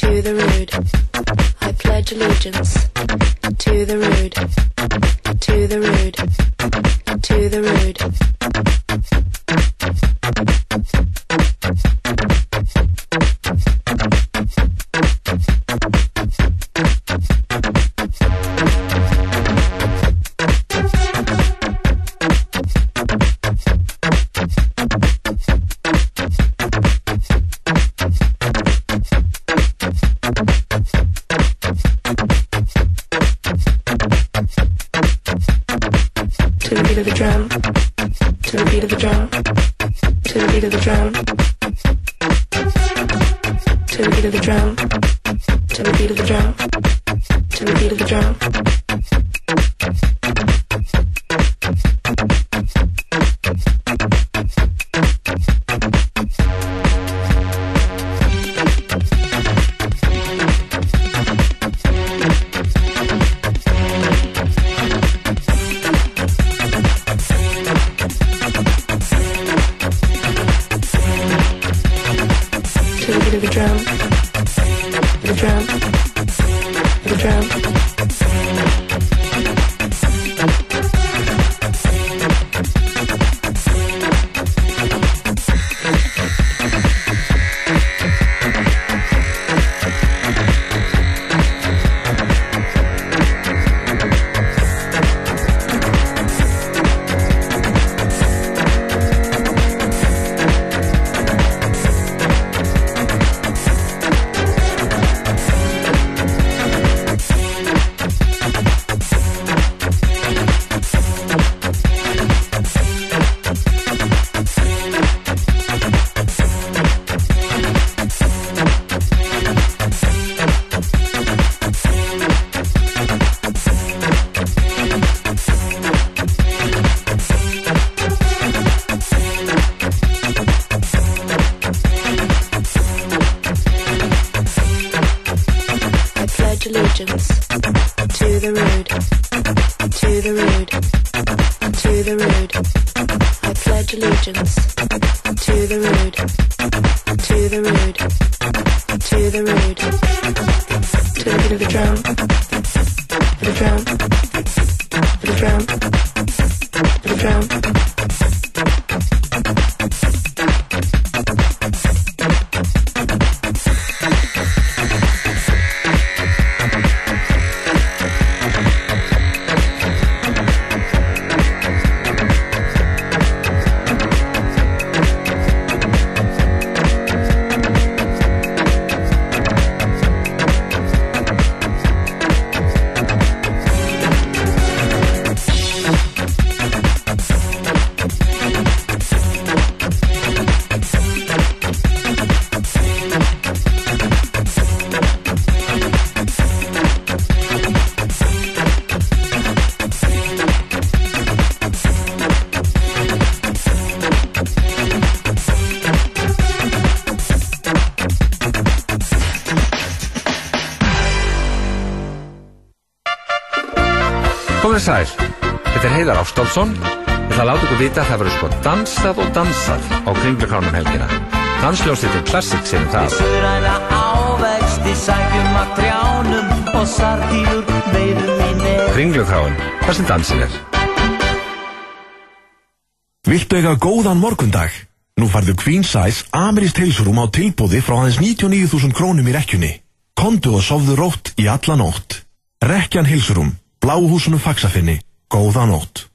to the rude. I pledge allegiance to the rude, to the rude, to the rude. To the beat of the drum, to the beat of the drum, to the beat of the drum, to the beat of the drum, to the beat of the drum, to the beat of the drum. Heiðar Ástálsson. Ég ætla að láta ykkur vita að það verður sko dansað og dansað á kringlukánum helgina. Dansljósið er klassik sem það. Suðræna ávexti sækjum að trjánum og sardínur veiðum í nef. Kringlukáin, þar sem dansin er. Viltu eiga góðan morgundag? Nú farðu Queen Size Amirist heilsurum á tilbúði frá aðeins 99.000 krónum í rekkjunni. Kondu og sofðu rótt í alla nótt. Rekkjan heilsurum, bláhúsunum fagsafinni, góða nótt.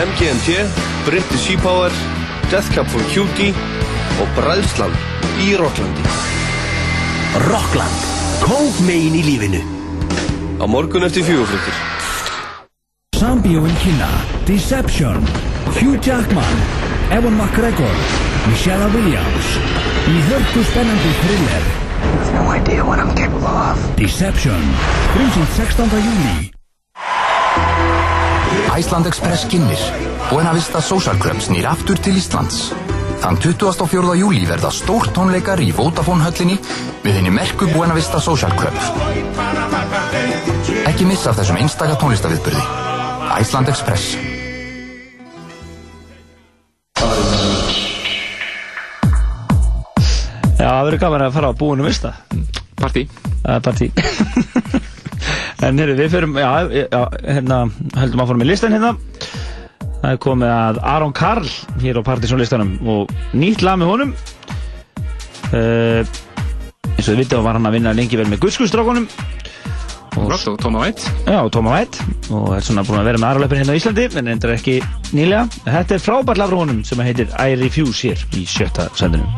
MGMT, British Sea Power, Death Cab for Cutie og Bræðslan í Rocklandi. Rockland. Kók megin í lífinu. Á morgun eftir fjögurfluttir. Sambíóin kynna Deception Hugh Jackman Evan McGregor Michelle Williams í hörku spennandi thriller No idea what I'm capable of. Deception frumsýnt 16. júli Iceland Express kynir Buena Vista Social Club snýr aftur til Íslands. Þann 24. júli verða stórt tónleikar í Vodafone höllinni við henni merku Buena Vista Social Club. Ekki missa af þessum einstaka tónlistaviðburði. Iceland Express. Já, það verður gaman að fara á búinu vista. Partí. Það er partí. en hérna, við förum, já, já, hérna, höldum að fórum í listan hérna. Það er komið að Aron Karl hér á partysónlistanum og nýtt lag með honum. Uh, eins og þið vitið var hann að vinna lengi vel með Guðskustrákonum. Flott og Tóma Vætt. Já, Tóma Vætt og er svona búin að vera með aðralöpin hérna á Íslandi en endur ekki nýlega. Þetta er frábært lag frá honum sem heitir I Refuse hér í sjötta sendinu.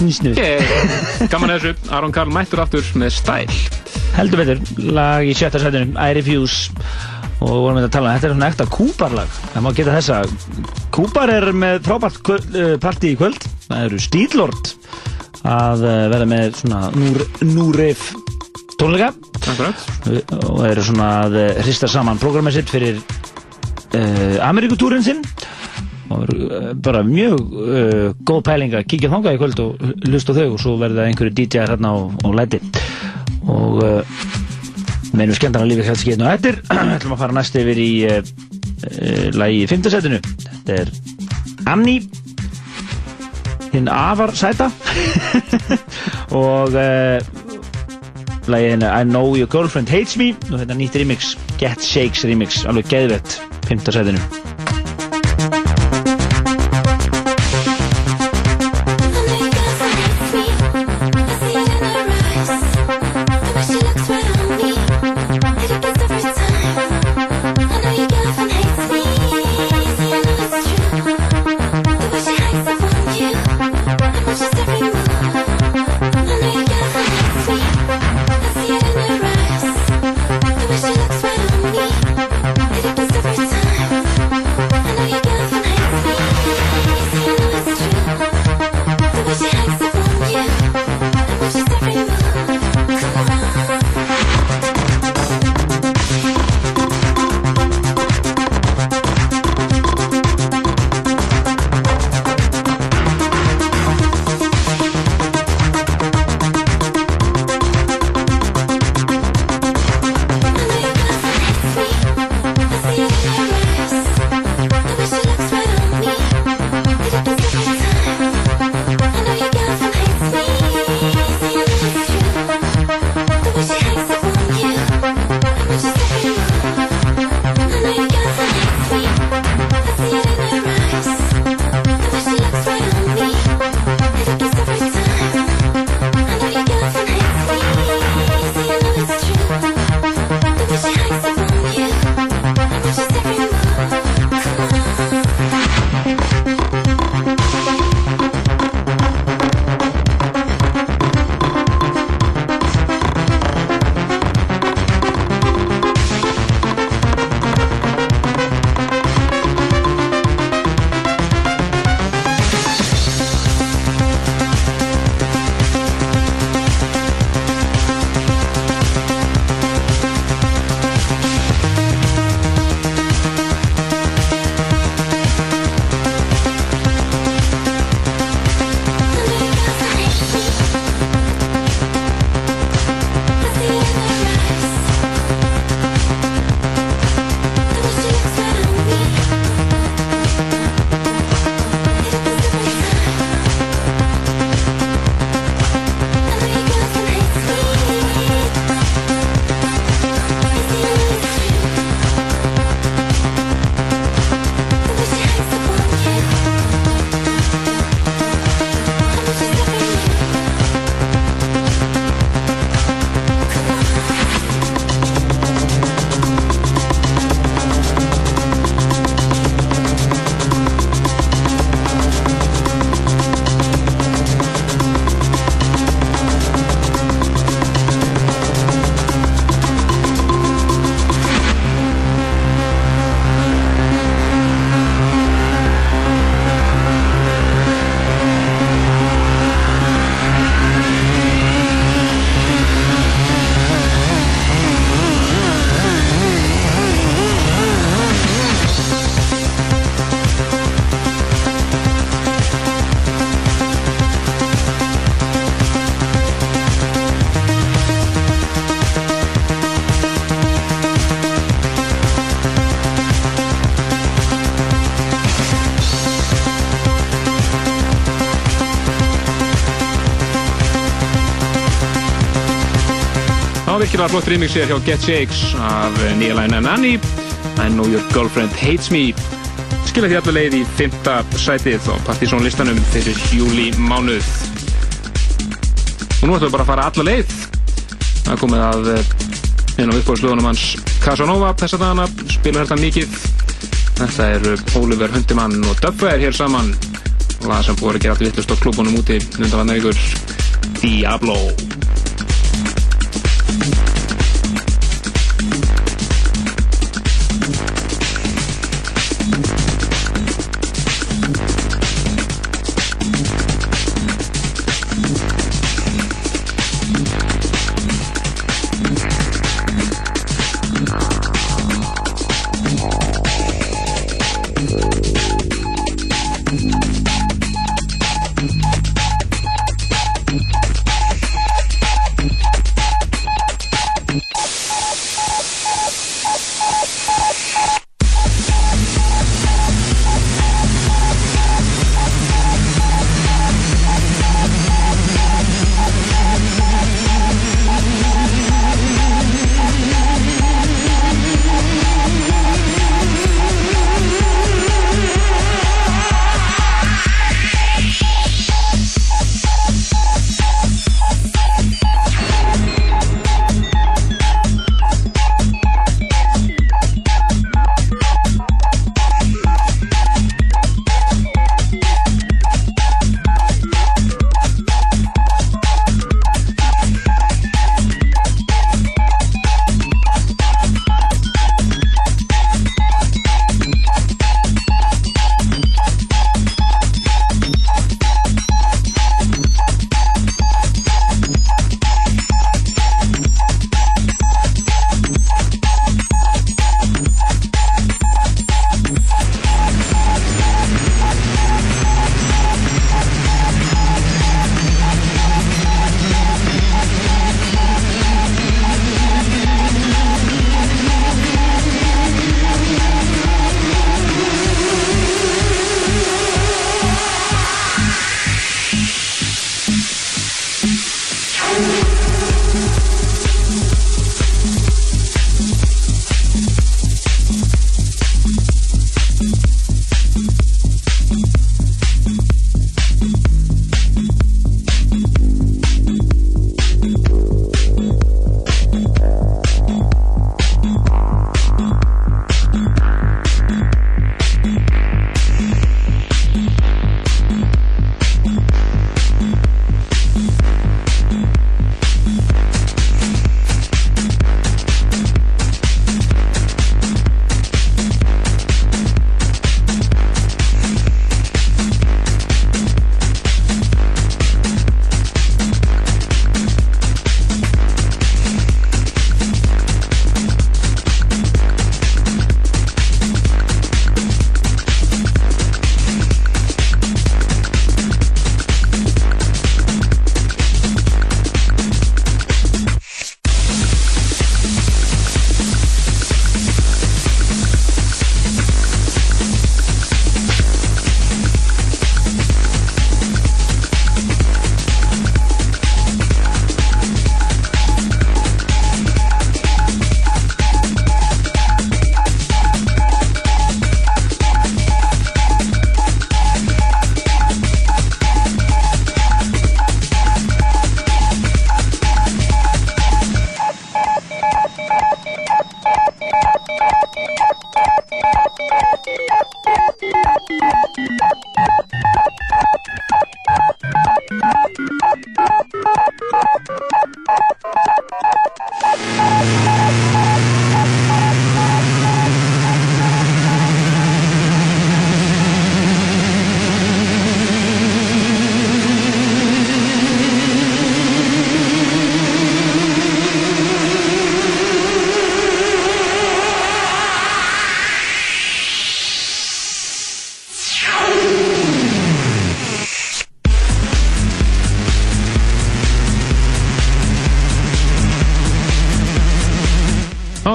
Yeah. Gaman að þessu, Aron Karl mættur aftur með stæl Heldur betur, lag í sjötta setinu I Refuse. Og vorum við að tala um þetta er svona ekta kúparlag það má geta þessa kúpar er með frábært eh, partí í kvöld. Það eru Stílord að eh, vera með svona núr, núrif tónleika. Og eru svona að eh, hrista saman prógramið sitt fyrir uh, Amerikutúrin sinn bara mjög uh, góð pæling að kíkja þangað í kvöld og hlusta þau og svo verða einhverju DJ-ar hérna á, á læti. Og uh, meinum skemmtana lífi hérna skeitin og eftir ætlum að fara næst yfir í uh, lagi í fymtasettinu þetta er Annie hinn afar sæta. Og uh, lagið I Know Your Girlfriend Hates Me. Og þetta nýtt remix Get Shakes remix, alveg geðvett fymtasettinu Það virkilega flott remix hér hjá Get Shakes af nýja lægina Nanny I Know Your Girlfriend Hates Me. Skilja því allar leið í fymta sætið á Partizón listanum fyrir júli mánuð. Og nú ætlum við bara að fara allar leið. Það er komið að eh, einu af uppbóðslöðunum hans Casanova þessa dagana, spila þetta mikið. Þetta er Oliver Hundimann og Döffa er hér saman. Lag sem búið að gera allir vittlust á klúbunum úti undan vannar ykkur Diablo Yep, yep, yep.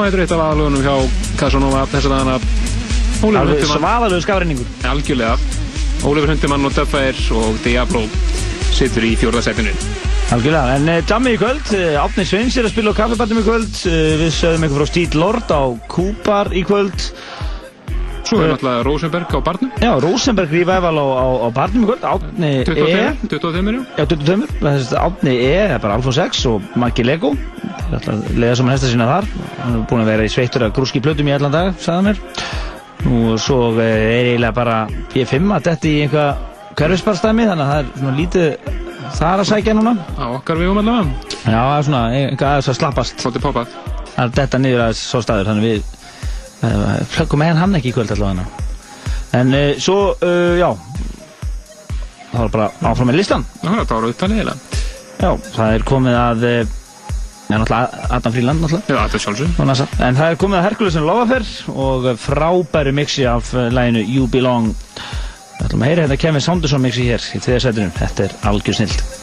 Þetta er eitt af aðlugunum hjá Casanova þess að Ólífur Alveg Hundimann. svaðalegu skafreiningur Algjörlega. Ólífur Hundimann og Dubfire og Diablo situr í fjórðasettinu Algjörlega, en uh, Jammi í kvöld, uh, Átni Sveins er að spila á kaffebattum í kvöld. Uh, Við sögum eitthvað frá Steel Lord á Kúpar í kvöld. Svo er náttúrulega Rosenberg á barnum. Já, Rosenberg Revival á, á, á barnum í kvöld. Átni E. 25, 25 já Já, 25, þessi Átni E. er bara Alfa 6 og Maggi Lego. Það er alltaf að lega saman hesta sína þar Hann er búin að vera í sveittur að grúski plötum í allan dag, sagði hann mér. Nú, svo eh, er eiginlega bara P5 að detti í einhvað hverfisbarstæmi þannig að það er svona lítið þar að sækja núna. Á okkar vegum allavega. Já, það er svona eitthvað aðeins að slappast. Svolítið poppað. Það er detta niður aðeins svo staður þannig við uh, plöggum með hann ekki í kvöld allavega. En uh, svo, uh, já Það var bara áfram með listan Já, það er komið að Já, náttúrulega Adam Fríland náttúrulega. Já, er sjálfsög. En það er komið að Herkulesin Lofafer og frábæru mixi af uh, læginu You Belong. Við ætlum að heyra hérna Kevin Saunderson mixi hér í þriða sætunum Þetta er algjör snilt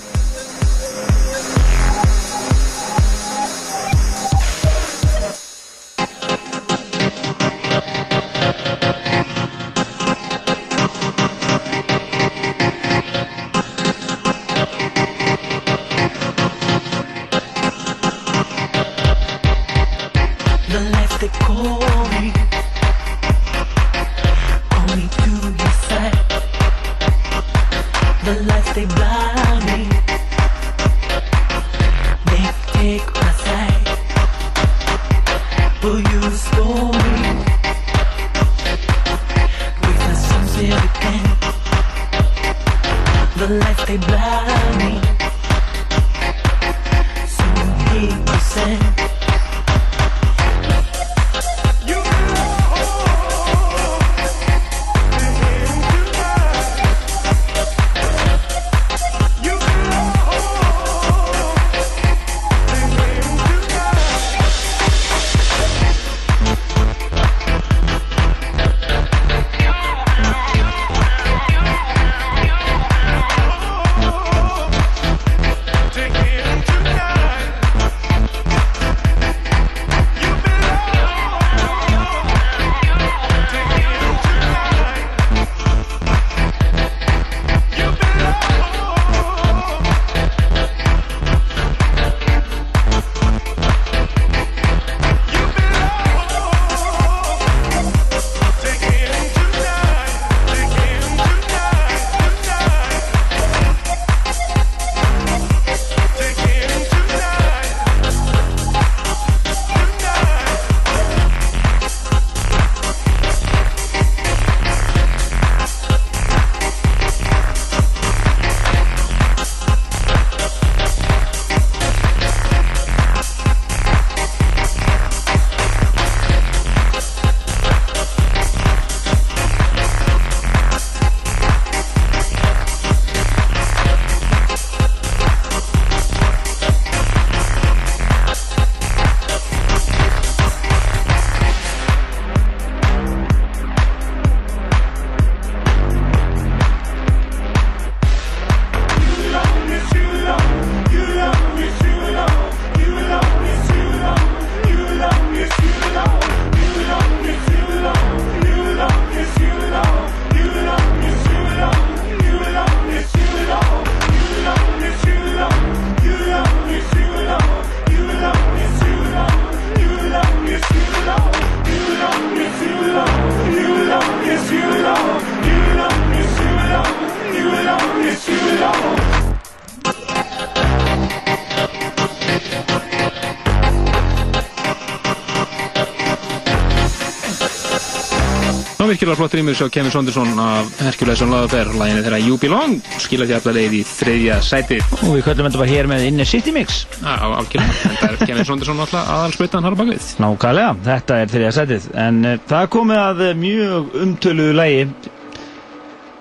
virkilega flott rýmur svo Kevin Sonderson af Hercules og Laðafer læginu þeirra You Belong skila því allar leið í þriðja sæti. Og við köllum þetta bara hér með Inner City Mix. Já, algjörlega, þetta er Kevin Sonderson alltaf aðalspautan har á bakvið Nákvæmlega, þetta er þriðja sætið. En uh, það komið að uh, mjög umtöluðu lægi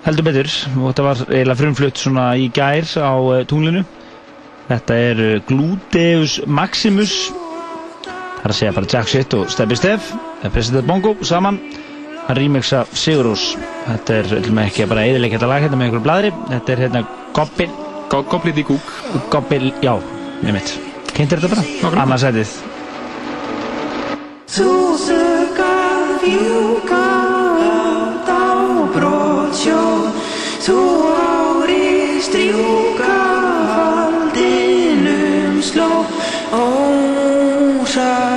heldur betur og þetta var eiginlega frumflutt svona í gær á uh, tunglinu. Þetta er Gluteus Maximus. Það er að segja bara Jack Shit og Steppi Steff President Bongo saman hann remixa Sigurús þetta er ekki að bara eðilegja þetta lag hérna með einhverjum bladri þetta er hérna Gobbin Gobblið í kúk Gobbil, já, með mitt kynntir þetta bara, annarsætið Þú sökar fjúka dábrottsjó Þú ári strjúka faldinum sló. Ósæsi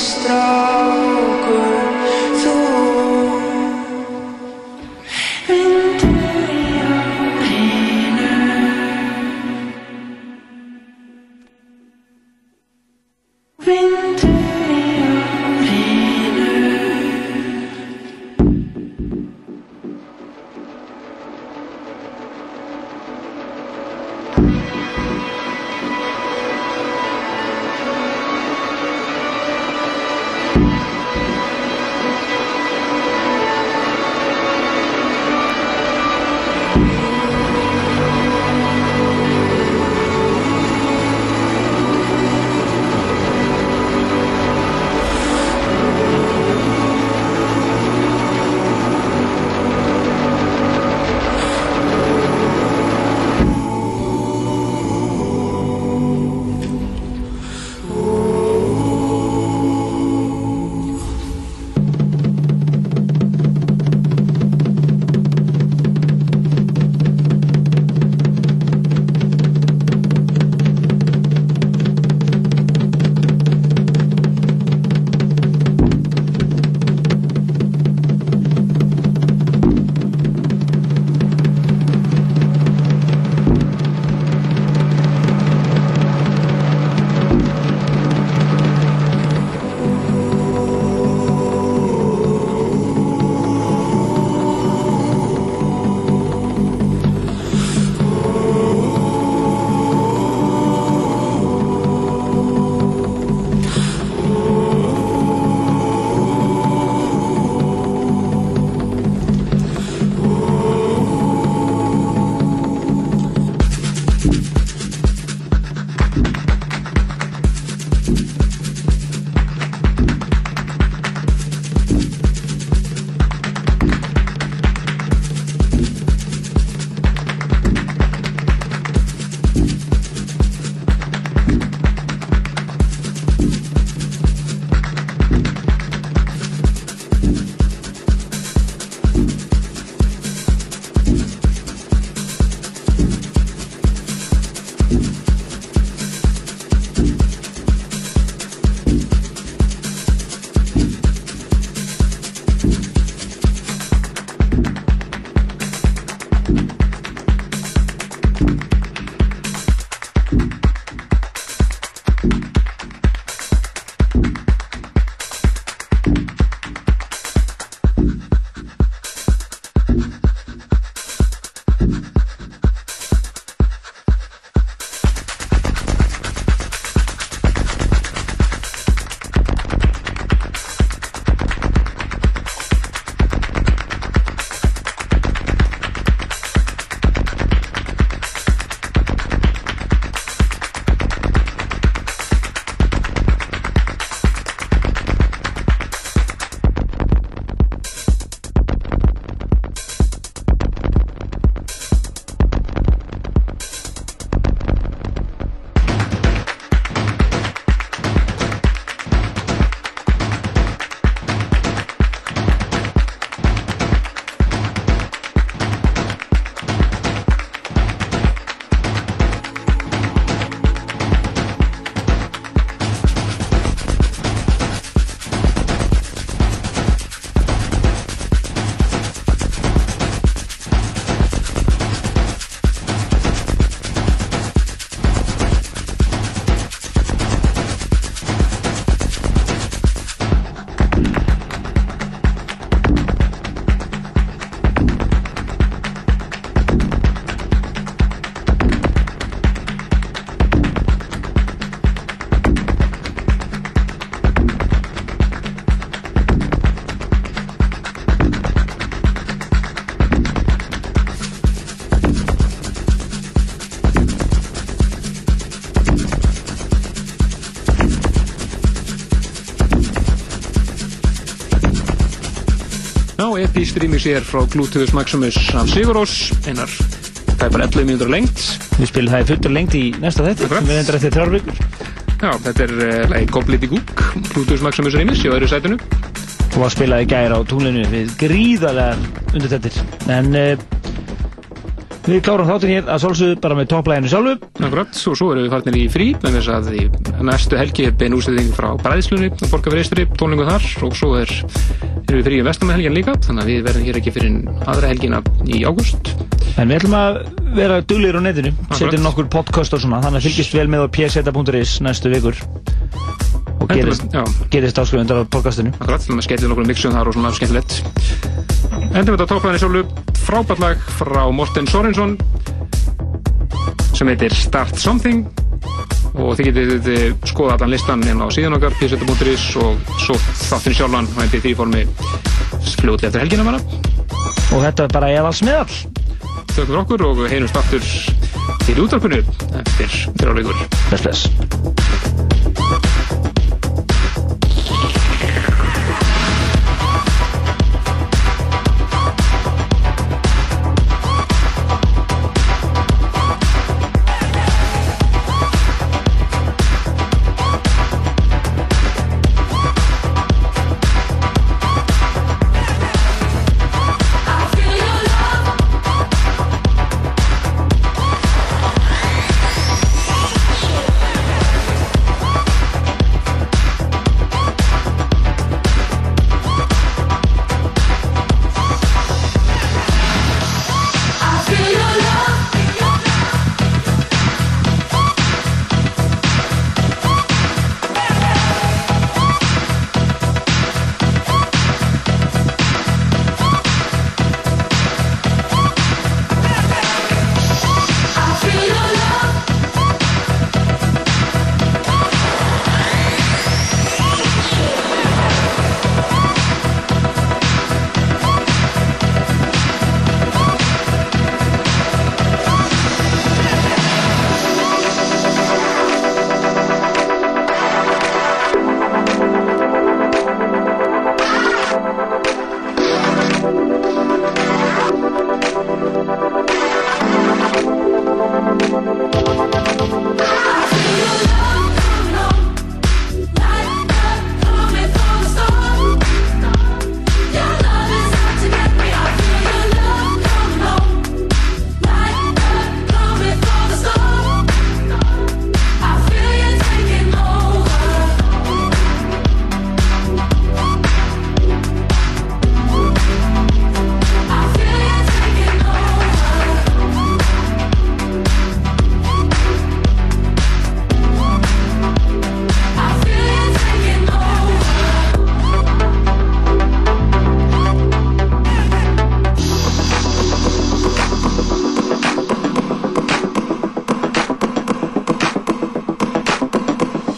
strákur Já, Epís rýmix er frá Gluteus Maximus af Sigurós, einar tæpar 11 mínútur lengt. Við spilum það í fullur lengt í næsta þetta, við endur eftir þrjár vikur. Já, þetta er uh, leið Gobliti Gúk, Gluteus Maximus rýmix í öðru sætinu. Og var spilað í gæri á túnlinu við gríðarlega undir þettir. En uh, við klárum þáttin hér að sólsögðu bara með topplæginu sjálfu. Akkurat, og svo erum við farnir í frí, með þess að í næstu helgi er bein úsæðing frá Bræðslunni og Borgarfyrirstri, tónlingu þar, og svo er, erum við frí í vestamhelgin líka, þannig að við verðum hér ekki fyrir aðra helgina í ágúst. En við ætlum að vera duglir á netinu, setjum nokkur podcast og svona, þannig að fylgist vel með á pseta.is næstu vikur og gerist, áskrifundur á podcastinu. Akkurat, þannig að skellum nokkur mixum þar og svona skemmtilegt. Endum við þetta topplæðinu sjálfu, frábært lag frá Morten Sorensson sem heitir Start Something og þið getið skoða allan listan inn á síðan okkar pseta.is og svo þáttinu sjálfan á MP3 formi fljóti eftir helgina bara. Og þetta er bara eðals meðal. Þau fyrir okkur og heyrumst aftur til útarpinu eftir þrjá vikur. Bless, bless.